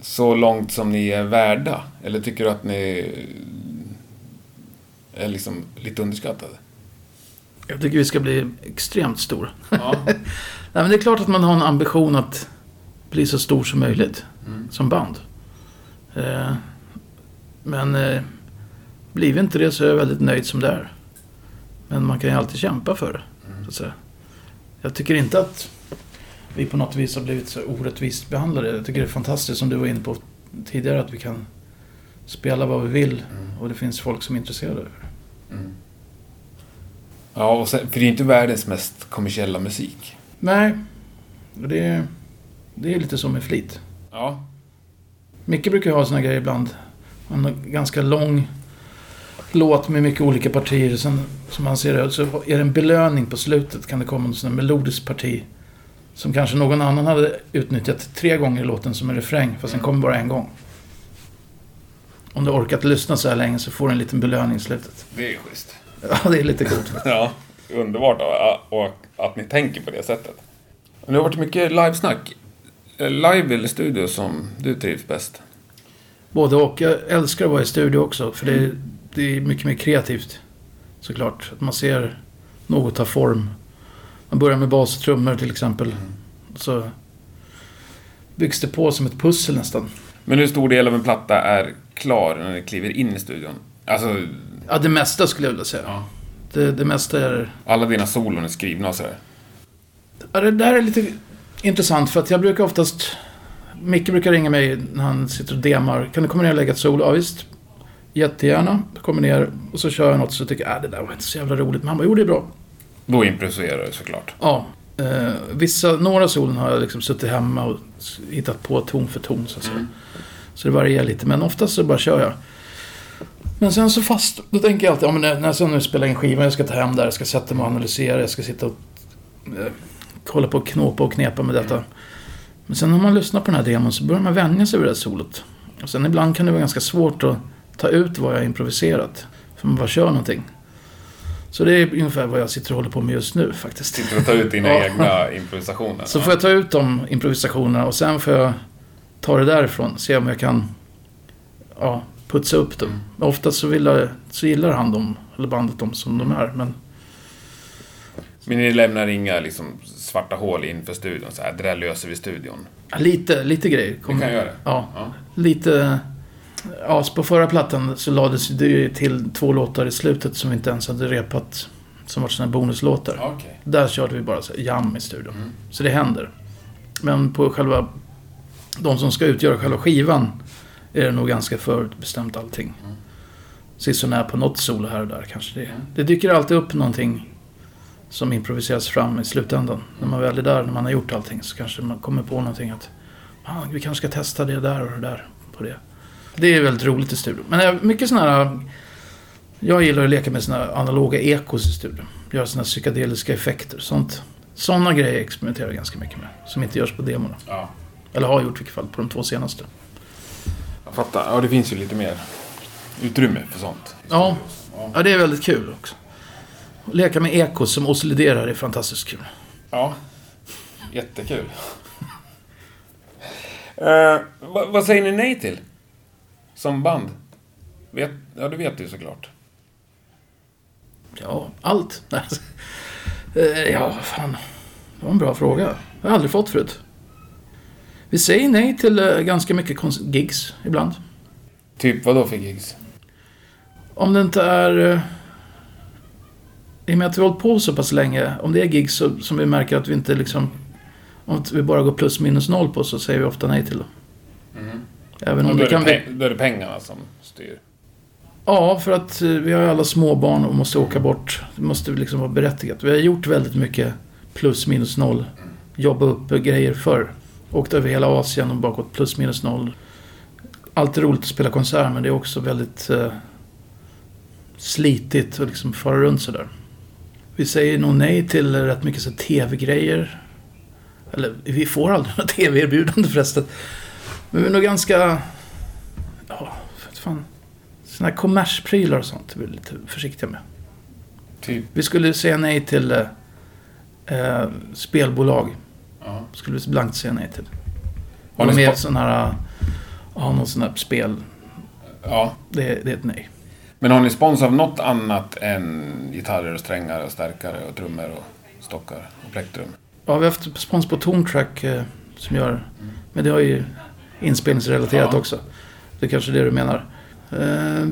B: så långt som ni är värda? Eller tycker du att ni är liksom lite underskattade?
A: Jag tycker vi ska bli extremt stora.
B: Ja.
A: Nej, men det är klart att man har en ambition att bli så stor som möjligt
B: Mm.
A: som band. Eh, men eh, blir vi inte det så är jag väldigt nöjd som det är. Men man kan ju alltid kämpa för det. Så att säga. Jag tycker inte att vi på något vis har blivit så orättvist behandlade. Jag tycker det är fantastiskt som du var inne på tidigare att vi kan spela vad vi vill och det finns folk som är intresserade.
B: Mm. Ja, och sen, för det är inte världens mest kommersiella musik.
A: Nej, det, det är lite som med flit.
B: Ja.
A: Micke brukar ha såna grejer ibland. Han har en ganska lång låt med mycket olika partier. Sen, som han ser det, så är det en belöning på slutet. Kan det komma något sånt melodiskt parti. Som kanske någon annan hade utnyttjat tre gånger i låten som en refräng. Fast den kommer bara en gång. Om du orkat lyssna så här länge så får du en liten belöning i slutet.
B: Det är schysst.
A: Ja, det är lite coolt.
B: Ja, underbart och, och att ni tänker på det sättet. Men det har varit mycket livesnack. Eh, Live eller studio som du trivs bäst?
A: Både och. Jag älskar att vara i studio också. För det är, det är mycket mer kreativt. Såklart. Att man ser något ta form. Man börjar med bas och trummor till exempel. Så byggs det på som ett pussel nästan.
B: Men hur stor del av en platta är klar när ni kliver in i studion? Alltså,
A: Ja, det mesta skulle jag vilja säga.
B: Ja.
A: Det, det mesta är...
B: alla dina solon är skrivna och sådär.
A: Ja, det där är lite intressant för att jag brukar oftast... Micke brukar ringa mig när han sitter och demar. Kan du komma ner och lägga ett solo? Ja, visst. Jättegärna. Kommer ner och så kör jag något så tycker jag, äh, det där var inte så jävla roligt. Men han bara, jo det är bra.
B: Då improviserar du såklart.
A: Ja. Eh, vissa, några solon har jag liksom suttit hemma och hittat på ton för ton så att säga. Så det varierar lite, men oftast så bara kör jag. Men sen så fast, då tänker jag alltid, ja, men när, jag nu spelar in skivan, jag ska ta hem där, jag ska sätta mig och analysera, jag ska sitta och eh, kolla på och knåpa och knepa med detta. Men sen när man lyssnar på den här demon så börjar man vänja sig vid det här solot. Och sen ibland kan det vara ganska svårt att ta ut vad jag har improviserat. För man bara kör någonting. Så det är ungefär vad jag sitter och håller på med just nu faktiskt.
B: Sitter och tar ut dina
A: Ja.
B: egna improvisationer.
A: Så får jag ta ut de improvisationerna och sen får jag ta det därifrån. Se om jag kan ja, putsa upp dem. Men Oftast så, vill så gillar han dem, eller bandet dem som de är. Men
B: Men ni lämnar inga liksom, svarta hål inför studion? Så här, det där löser vi studion.
A: ja, lite, lite grejer.
B: Vi kan göra det.
A: Ja,
B: Ja.
A: lite... Ja, på förra plattan så lades det ju till två låtar i slutet som vi inte ens hade repat. Som var sådana bonuslåtar.
B: Okej.
A: Där körde vi bara så här jam i studion.
B: Mm.
A: Så det händer. Men på själva... De som ska utgöra själva skivan är det nog ganska förutbestämt allting.
B: Mm.
A: Sisånär på något solo här och där kanske det.
B: Mm.
A: Det dyker alltid upp någonting som improviseras fram i slutändan. När man väl är där, när man har gjort allting, så kanske man kommer på någonting att ah, vi kanske ska testa det där och det där på det. Det är väldigt roligt i studion. Men eh, mycket sådana här... Jag gillar att leka med sådana analoga ekos i studion. Göra sådana psykedeliska effekter. Sånt. Sådana grejer experimenterar jag ganska mycket med. Som inte görs på demorna.
B: Ja.
A: Eller har gjort i vilket fall på de två senaste.
B: Jag fattar. Ja, det finns ju lite mer utrymme för sånt.
A: Ja.
B: ja.
A: Det är väldigt kul också. Att Leka med ekos som oscillerar är fantastiskt kul.
B: Ja. Jättekul. Eh, vad, vad säger ni nej till? Som band? Vet, ja, det vet du såklart.
A: Ja, allt. Eh, Ja, fan. Det var en bra fråga. Jag har aldrig fått förut. Vi säger nej till eh, ganska mycket gigs ibland.
B: Typ vad då för gigs?
A: Om det inte är... eh, I och med att vi har hållit på så pass länge. Om det är gigs så, som vi märker att vi inte liksom... Om vi bara går plus minus noll på så säger vi ofta nej till dem. Även
B: Och
A: om det kan
B: det då är det pengarna som styr.
A: Ja, för att eh, vi har alla småbarn och måste åka bort. Det måste liksom vara berättigat. Vi har gjort väldigt mycket plus minus noll. Jobba upp grejer förr. Åkt över hela Asien och bara gått plus minus noll. Alltid roligt att spela konsert men det är också väldigt eh, slitigt att liksom fara runt sådär. Vi säger nog nej till rätt mycket så tv-grejer. Eller vi får aldrig några tv-erbjudande förresten. Men vi är nog ganska... Ja, för fan. Sådana här kommersprylar och sånt är vi lite försiktiga med.
B: Typ.
A: Vi skulle säga nej till eh, eh, spelbolag.
B: Ja.
A: Skulle blankt säga nej till.
B: Har ni
A: med
B: spa-
A: sån här... Ja, någon sån här spel.
B: Ja.
A: Det, det är ett nej.
B: Men har ni spons av något annat än gitarrer och strängar och stärkare och trummor och stockar och plektrum?
A: Ja, vi har haft spons på Tontrack eh, som gör... Men det har ju inspelningsrelaterat
B: Ja.
A: också. Det är kanske det du menar. Eh,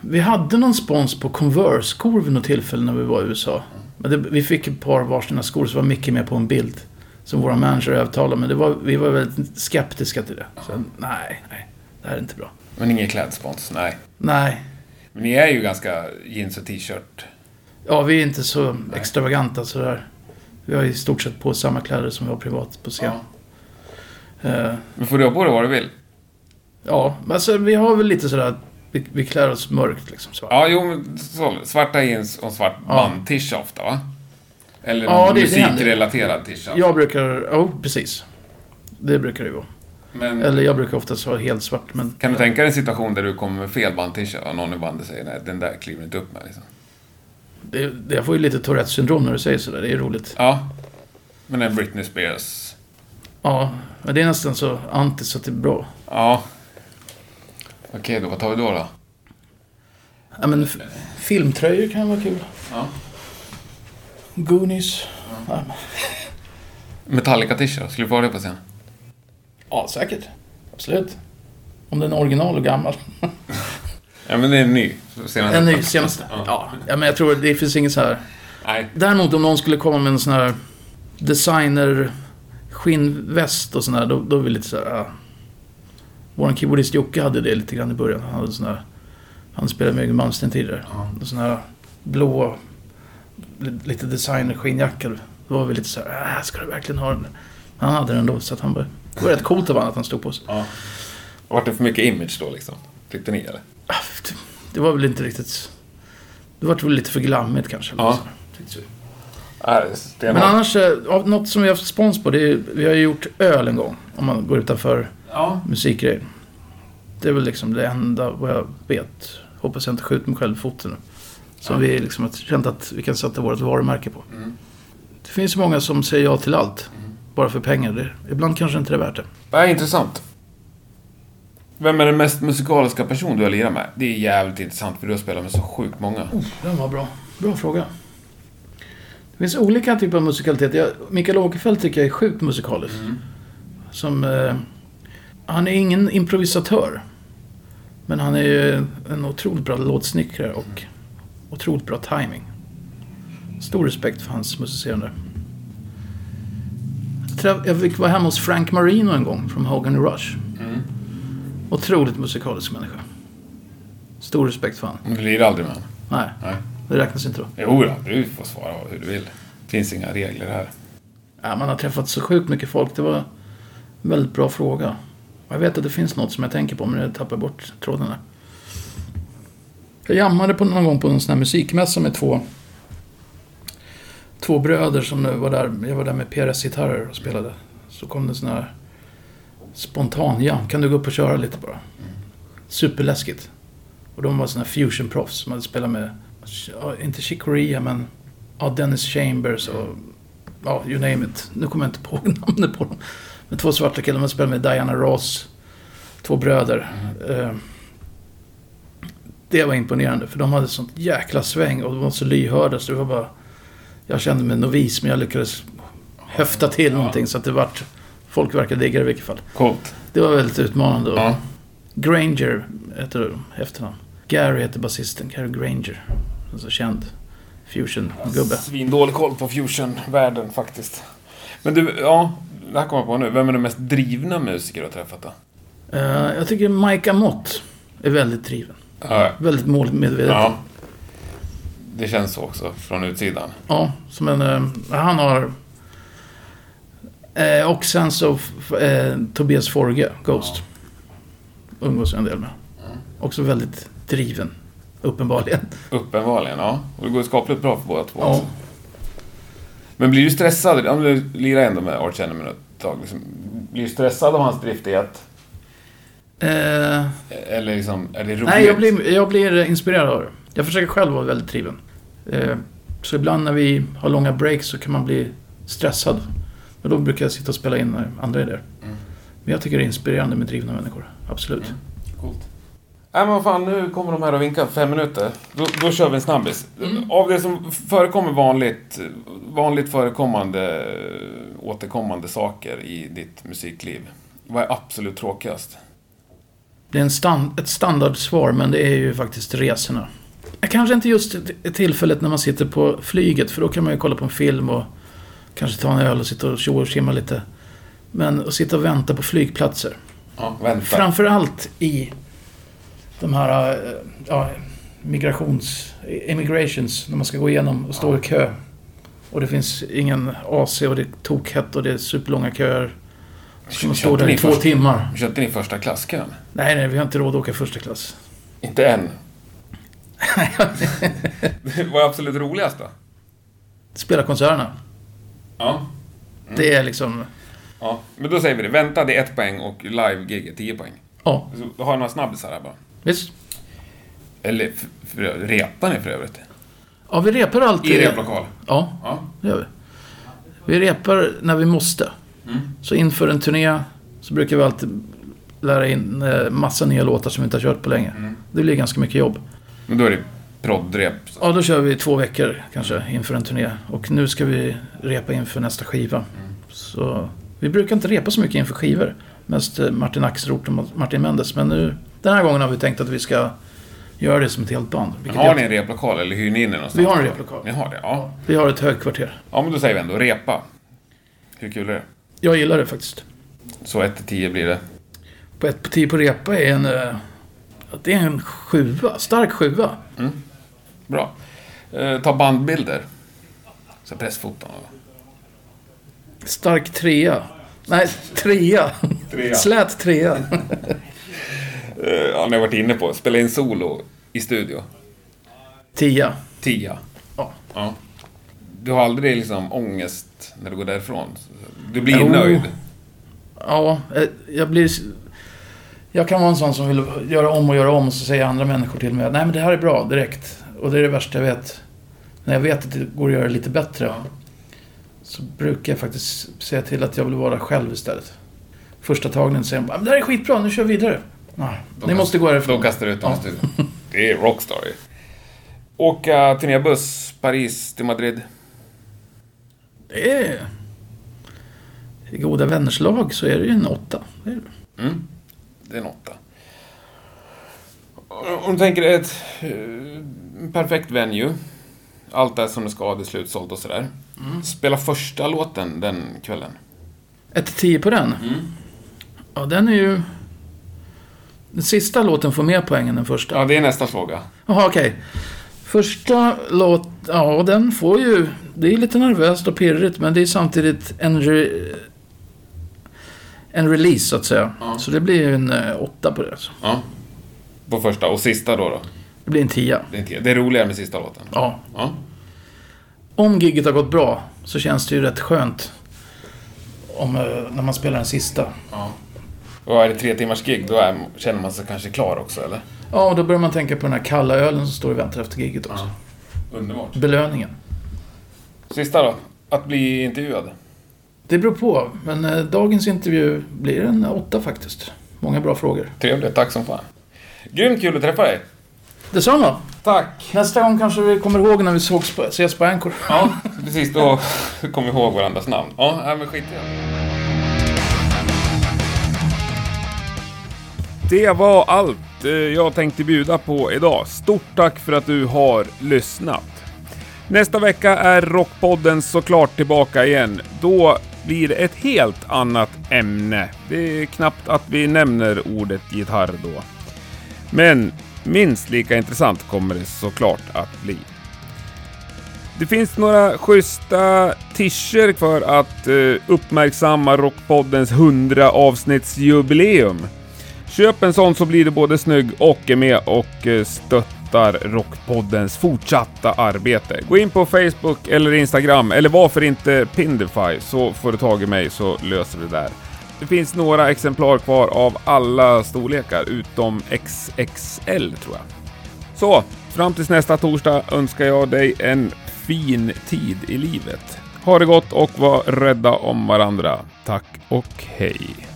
A: vi hade någon spons på Converse-skor vid något tillfälle när vi var i USA. Men det, vi fick ett par varsina skor så var mycket med på en bild. Som våra manager övertalade. Men det var, vi var väldigt skeptiska till det. Så nej, nej. Det här är inte bra.
B: Men ingen klädspons? Nej.
A: Nej.
B: Men ni är ju ganska jeans och t-shirt.
A: Ja, vi är inte så extravaganta sådär. Vi har i stort sett på samma kläder som vi har privat på scen. Eh,
B: Men får du ha på dig vad du vill?
A: Ja, men alltså vi har väl lite sådär, vi, vi klär oss mörkt liksom. Så.
B: Ja, jo, men så, svarta jeans och svart
A: Ja.
B: band-tisha ofta, va? Eller
A: Ja, det-
B: musikrelaterad tisha.
A: Jag brukar, ja precis. Det brukar det ju vara.
B: Men
A: Eller jag brukar oftast ha helt svart, men...
B: kan du tänka dig en situation där du kommer med fel band-tisha och någon i bandet säger nej, den där kliver inte upp med liksom.
A: Det, det, jag får ju lite Tourettes syndrom när du säger sådär, det är roligt.
B: Ja. Men en Britney Spears.
A: Ja, men det är nästan så anti så att det är bra.
B: Ja. Okej, då vad tar vi då då?
A: Ja, men filmtröjor kan vara kul.
B: Ja.
A: Goonies. Ja, men-
B: Metallica-tisha, skulle du få ha det på scen?
A: ja, säkert. Absolut. Om den är original och gammal.
B: Ja, men det är en ny. Senaste.
A: En ny, senaste. Ja, ja, men jag tror det finns inget så här...
B: Nej.
A: Däremot om någon skulle komma med en sån här designer skinnväst och sån här, då, då är vi lite så här... Ja. Vår keyboardist Jocke hade det lite grann i början. Han hade sån här... Han spelade med Yngwie Malmsteen tidigare.
B: Ja.
A: Sån här blå, lite designer skinnjacka. Då var vi lite så här, äh, ska du verkligen ha den? Han hade den då, så att han bara... Det var rätt coolt av honom att han stod på sig.
B: Ja. Vart det för mycket image då liksom? Fick ni eller?
A: Ah, det- Det var väl inte riktigt... Det var väl lite för glammigt kanske.
B: Ja. stenhårt.
A: Men annars, eh, något som vi har haft spons på, det är, vi har ju gjort öl en gång. Om man går utanför
B: Ja.
A: musikgrejer. Det är väl liksom det enda vad jag vet. Hoppas jag inte skjuter mig själv i foten nu. Som
B: Ja.
A: vi liksom har känt att vi kan sätta vårt varumärke på.
B: Mm.
A: Det finns många som säger ja till allt. Bara för pengar. Det, ibland kanske inte det är värt det.
B: Är intressant. Vem är den mest musikaliska person du har lirat med? Det är jävligt intressant för du har spelat med så sjukt många.
A: Den var bra. Bra fråga. Det finns olika typer av musikalitet. Jag, Mikael Åkerfeldt tycker jag är sjukt musikalisk. Som... Eh, han är ingen improvisatör. Men han är ju en otroligt bra låtsnickrare och otroligt bra timing. Stor respekt för hans musicerande. Jag fick vara hemma hos Frank Marino en gång från Hogan Rush.
B: Mm.
A: Otroligt musikalisk människa. Stor respekt för honom.
B: Du lirar aldrig med honom?
A: Nej,
B: Nej.
A: det räknas inte då.
B: Jo då, du får svara hur du vill. Det finns inga regler här.
A: Ja, man har träffat så sjukt mycket folk. Det var en väldigt bra fråga. Jag vet att det finns något som jag tänker på, men jag tappar bort tråden där. Jag jammade på någon gång på en sån här musikmässa med två, två bröder som var där. Jag var där med PRS-gitarrer och spelade. Så kom det sån här spontan jam. Kan du gå upp och köra lite bara? Superläskigt. Och de var såna här fusion-proffs som hade spelat med, inte Chick Corea, men ja, Dennis Chambers och ja, you name it. Nu kommer jag inte på namnet på dem. Men två svarta killar, de spelade med Diana Ross. Två bröder. Eh, Det var imponerande, för de hade sånt jäkla sväng och de var så lyhörda så det var bara... Jag kände mig novis, men jag lyckades höfta till någonting så att det vart... Folk verkar digga det i vilket fall.
B: Coolt.
A: Det var väldigt utmanande.
B: Ja.
A: Granger heter efternamn. Gary heter basisten, Gary Granger. Alltså känd fusion-gubbe.
B: Svindålig koll på fusion-världen faktiskt. Men du, ja, det här kommer jag på nu. Vem är den mest drivna musiker du har träffat då?
A: Eh, jag tycker Mike Amott är väldigt driven.
B: Ja,
A: Väldigt målmedvetet. Ja.
B: ja. Det känns så också från utsidan.
A: som en... Eh, han har... Eh, och sen så eh, Tobias Forge, Ghost. Umgås jag en del med. Också väldigt driven. Uppenbarligen.
B: Uppenbarligen, ja. Och det går skapligt bra för båda två.
A: Ja.
B: också. Men blir du stressad? Om du lirar ändå med Arch Enemy ett tag. Liksom, blir du stressad av hans driftighet?
A: Eh,
B: Eller liksom, är det roligt?
A: nej, jag blir, jag blir inspirerad av det. Jag försöker själv vara väldigt driven. Eh, så ibland när vi har långa breaks så kan man bli stressad. Och då brukar jag sitta och spela in andra idéer.
B: Mm.
A: Men jag tycker det är inspirerande med drivna människor. Absolut.
B: Mm. Coolt. Nej men vad fan, nu kommer de här och vinkar fem minuter. Då, då kör vi en snabbis.
A: Mm.
B: Av det som förekommer vanligt, vanligt förekommande, återkommande saker i ditt musikliv. Vad är absolut tråkigast?
A: Det är en stand, ett standardsvar, men det är ju faktiskt resorna. Kanske inte just tillfället när man sitter på flyget, för då kan man ju kolla på en film och kanske ta en öl och sitta och tjoa och tjimma lite. Men att sitta och vänta på flygplatser.
B: Ja, vänta.
A: Framförallt i de här eh, ja, migrations... Immigrations, när man ska gå igenom och stå i kö. Och det finns ingen AC och det är tokhett och det är superlånga köer. Man stå där i två
B: först-
A: timmar.
B: Köpte ni första klasskön?
A: Nej, nej, vi har inte råd att åka första klass.
B: Inte än. Vad är absolut roligast då?
A: Spela konserterna.
B: Ja.
A: Det är liksom...
B: ja. Men då säger vi det. Vänta, det är ett poäng och live-gig är tio poäng.
A: Ja,
B: Så då har jag några snabbisar här bara.
A: visst.
B: Eller, repar ni för övrigt?
A: Ja, vi repar alltid.
B: I replokal?
A: Ja,
B: Ja.
A: det gör vi. Vi repar när vi måste.
B: Mm.
A: Så inför en turné så brukar vi alltid lära in eh, massa nya låtar som vi inte har kört på länge.
B: Mm.
A: Det blir ganska mycket jobb.
B: Men då är det proddrep.
A: Ja, då kör vi två veckor kanske inför en turné. Och nu ska vi repa inför nästa skiva.
B: Mm.
A: Så vi brukar inte repa så mycket inför skivor. Mest eh, Martin Axelroth och Martin Mendes. Men nu, den här gången har vi tänkt att vi ska göra det som ett helt band.
B: Men har ni en replokal eller hyr ni in er någonstans?
A: Vi har en replokal.
B: Ni har det? Ja.
A: Vi har ett högkvarter.
B: Ja, men då säger vi ändå repa. Hur kul är det?
A: Jag gillar det faktiskt.
B: Så 1 till 10 blir det.
A: På ett parti på repa är en... eh, Det är en sjua. Stark sjua.
B: Bra. Eh, ta bandbilder. Så pressfoton.
A: Stark trea. Nej, trea.
B: Trea.
A: Slät trea.
B: Eh, ja, ni har varit inne på. Spela in solo i studio.
A: Tia.
B: 10.
A: Ja.
B: Ja. Du har aldrig liksom ångest när du går därifrån? Du blir
A: Jo.
B: nöjd?
A: Ja, eh, jag blir... Jag kan vara en sån som vill göra om och göra om och så säger andra människor till mig att nej men det här är bra direkt. Och det är det värsta jag vet. När jag vet att det går att göra lite bättre. Så brukar jag faktiskt säga till att jag vill vara själv istället. Första tagningen säger de bara, det här är skitbra, nu kör vi vidare. Nej,
B: Då
A: ni
B: kast-
A: måste gå härifrån.
B: Då kastar du ut dem
A: Ja.
B: Det är rockstar. Åka turnébuss, Paris till Madrid.
A: Det är... I goda vänners lag så är det ju en åtta. Det är det.
B: Mm. Det är en åtta. Om du tänker ett eh, perfekt venue. Allt är som det ska, det är slutsålt och sådär. Spela första låten den kvällen.
A: 1 till 10 på den? Ja, den är ju... Den sista låten får mer poäng än den första.
B: Ja, det är nästa fråga.
A: Jaha, okej. Första låt... Ja, den får ju... Det är lite nervöst och pirrigt, men det är samtidigt en... Re, en release, så att säga.
B: Ja.
A: Så det blir ju en eh, åtta på det. Alltså.
B: Ja. På första. Och sista då? då?
A: Det blir en tia.
B: Det är, inte- det är roligare med sista låten.
A: Ja.
B: Ja.
A: Om gigget har gått bra så känns det ju rätt skönt. Om, eh, när man spelar den sista.
B: ja. Och är det tre timmars gig, då är, känner man sig kanske klar också, eller?
A: Ja, och då börjar man tänka på den här kalla ölen som står och väntar efter gigget också.
B: Underbart.
A: Belöningen.
B: Sista då? Att bli intervjuad.
A: Det beror på, men eh, dagens intervju blir en åtta faktiskt. Många bra frågor.
B: Trevligt, tack som fan. Grymt kul att träffa dig.
A: Detsamma.
B: Tack.
A: Nästa gång kanske vi kommer ihåg när vi sågs på, ses på Anchor.
B: Ja, precis. Då kommer vi ihåg varandras namn. Ja, men skit i det. Det var allt eh, jag tänkte bjuda på idag. Stort tack för att du har lyssnat. Nästa vecka är Rockpodden såklart tillbaka igen. Då blir det ett helt annat ämne. Det är knappt att vi nämner ordet gitarr då. Men minst lika intressant kommer det såklart att bli. Det finns några schyssta tischer för att eh, uppmärksamma Rockpoddens 100 avsnittsjubileum. Köp en sån så blir du både snygg och är med och eh, stöttar Rockpoddens fortsatta arbete. Gå in på Facebook eller Instagram, eller varför inte Pindify, så får du tag i mig så löser vi det där. Det finns några exemplar kvar av alla storlekar utom XXL tror jag. Så, fram tills nästa torsdag önskar jag dig en fin tid i livet. Ha det gott och var rädda om varandra. Tack och hej.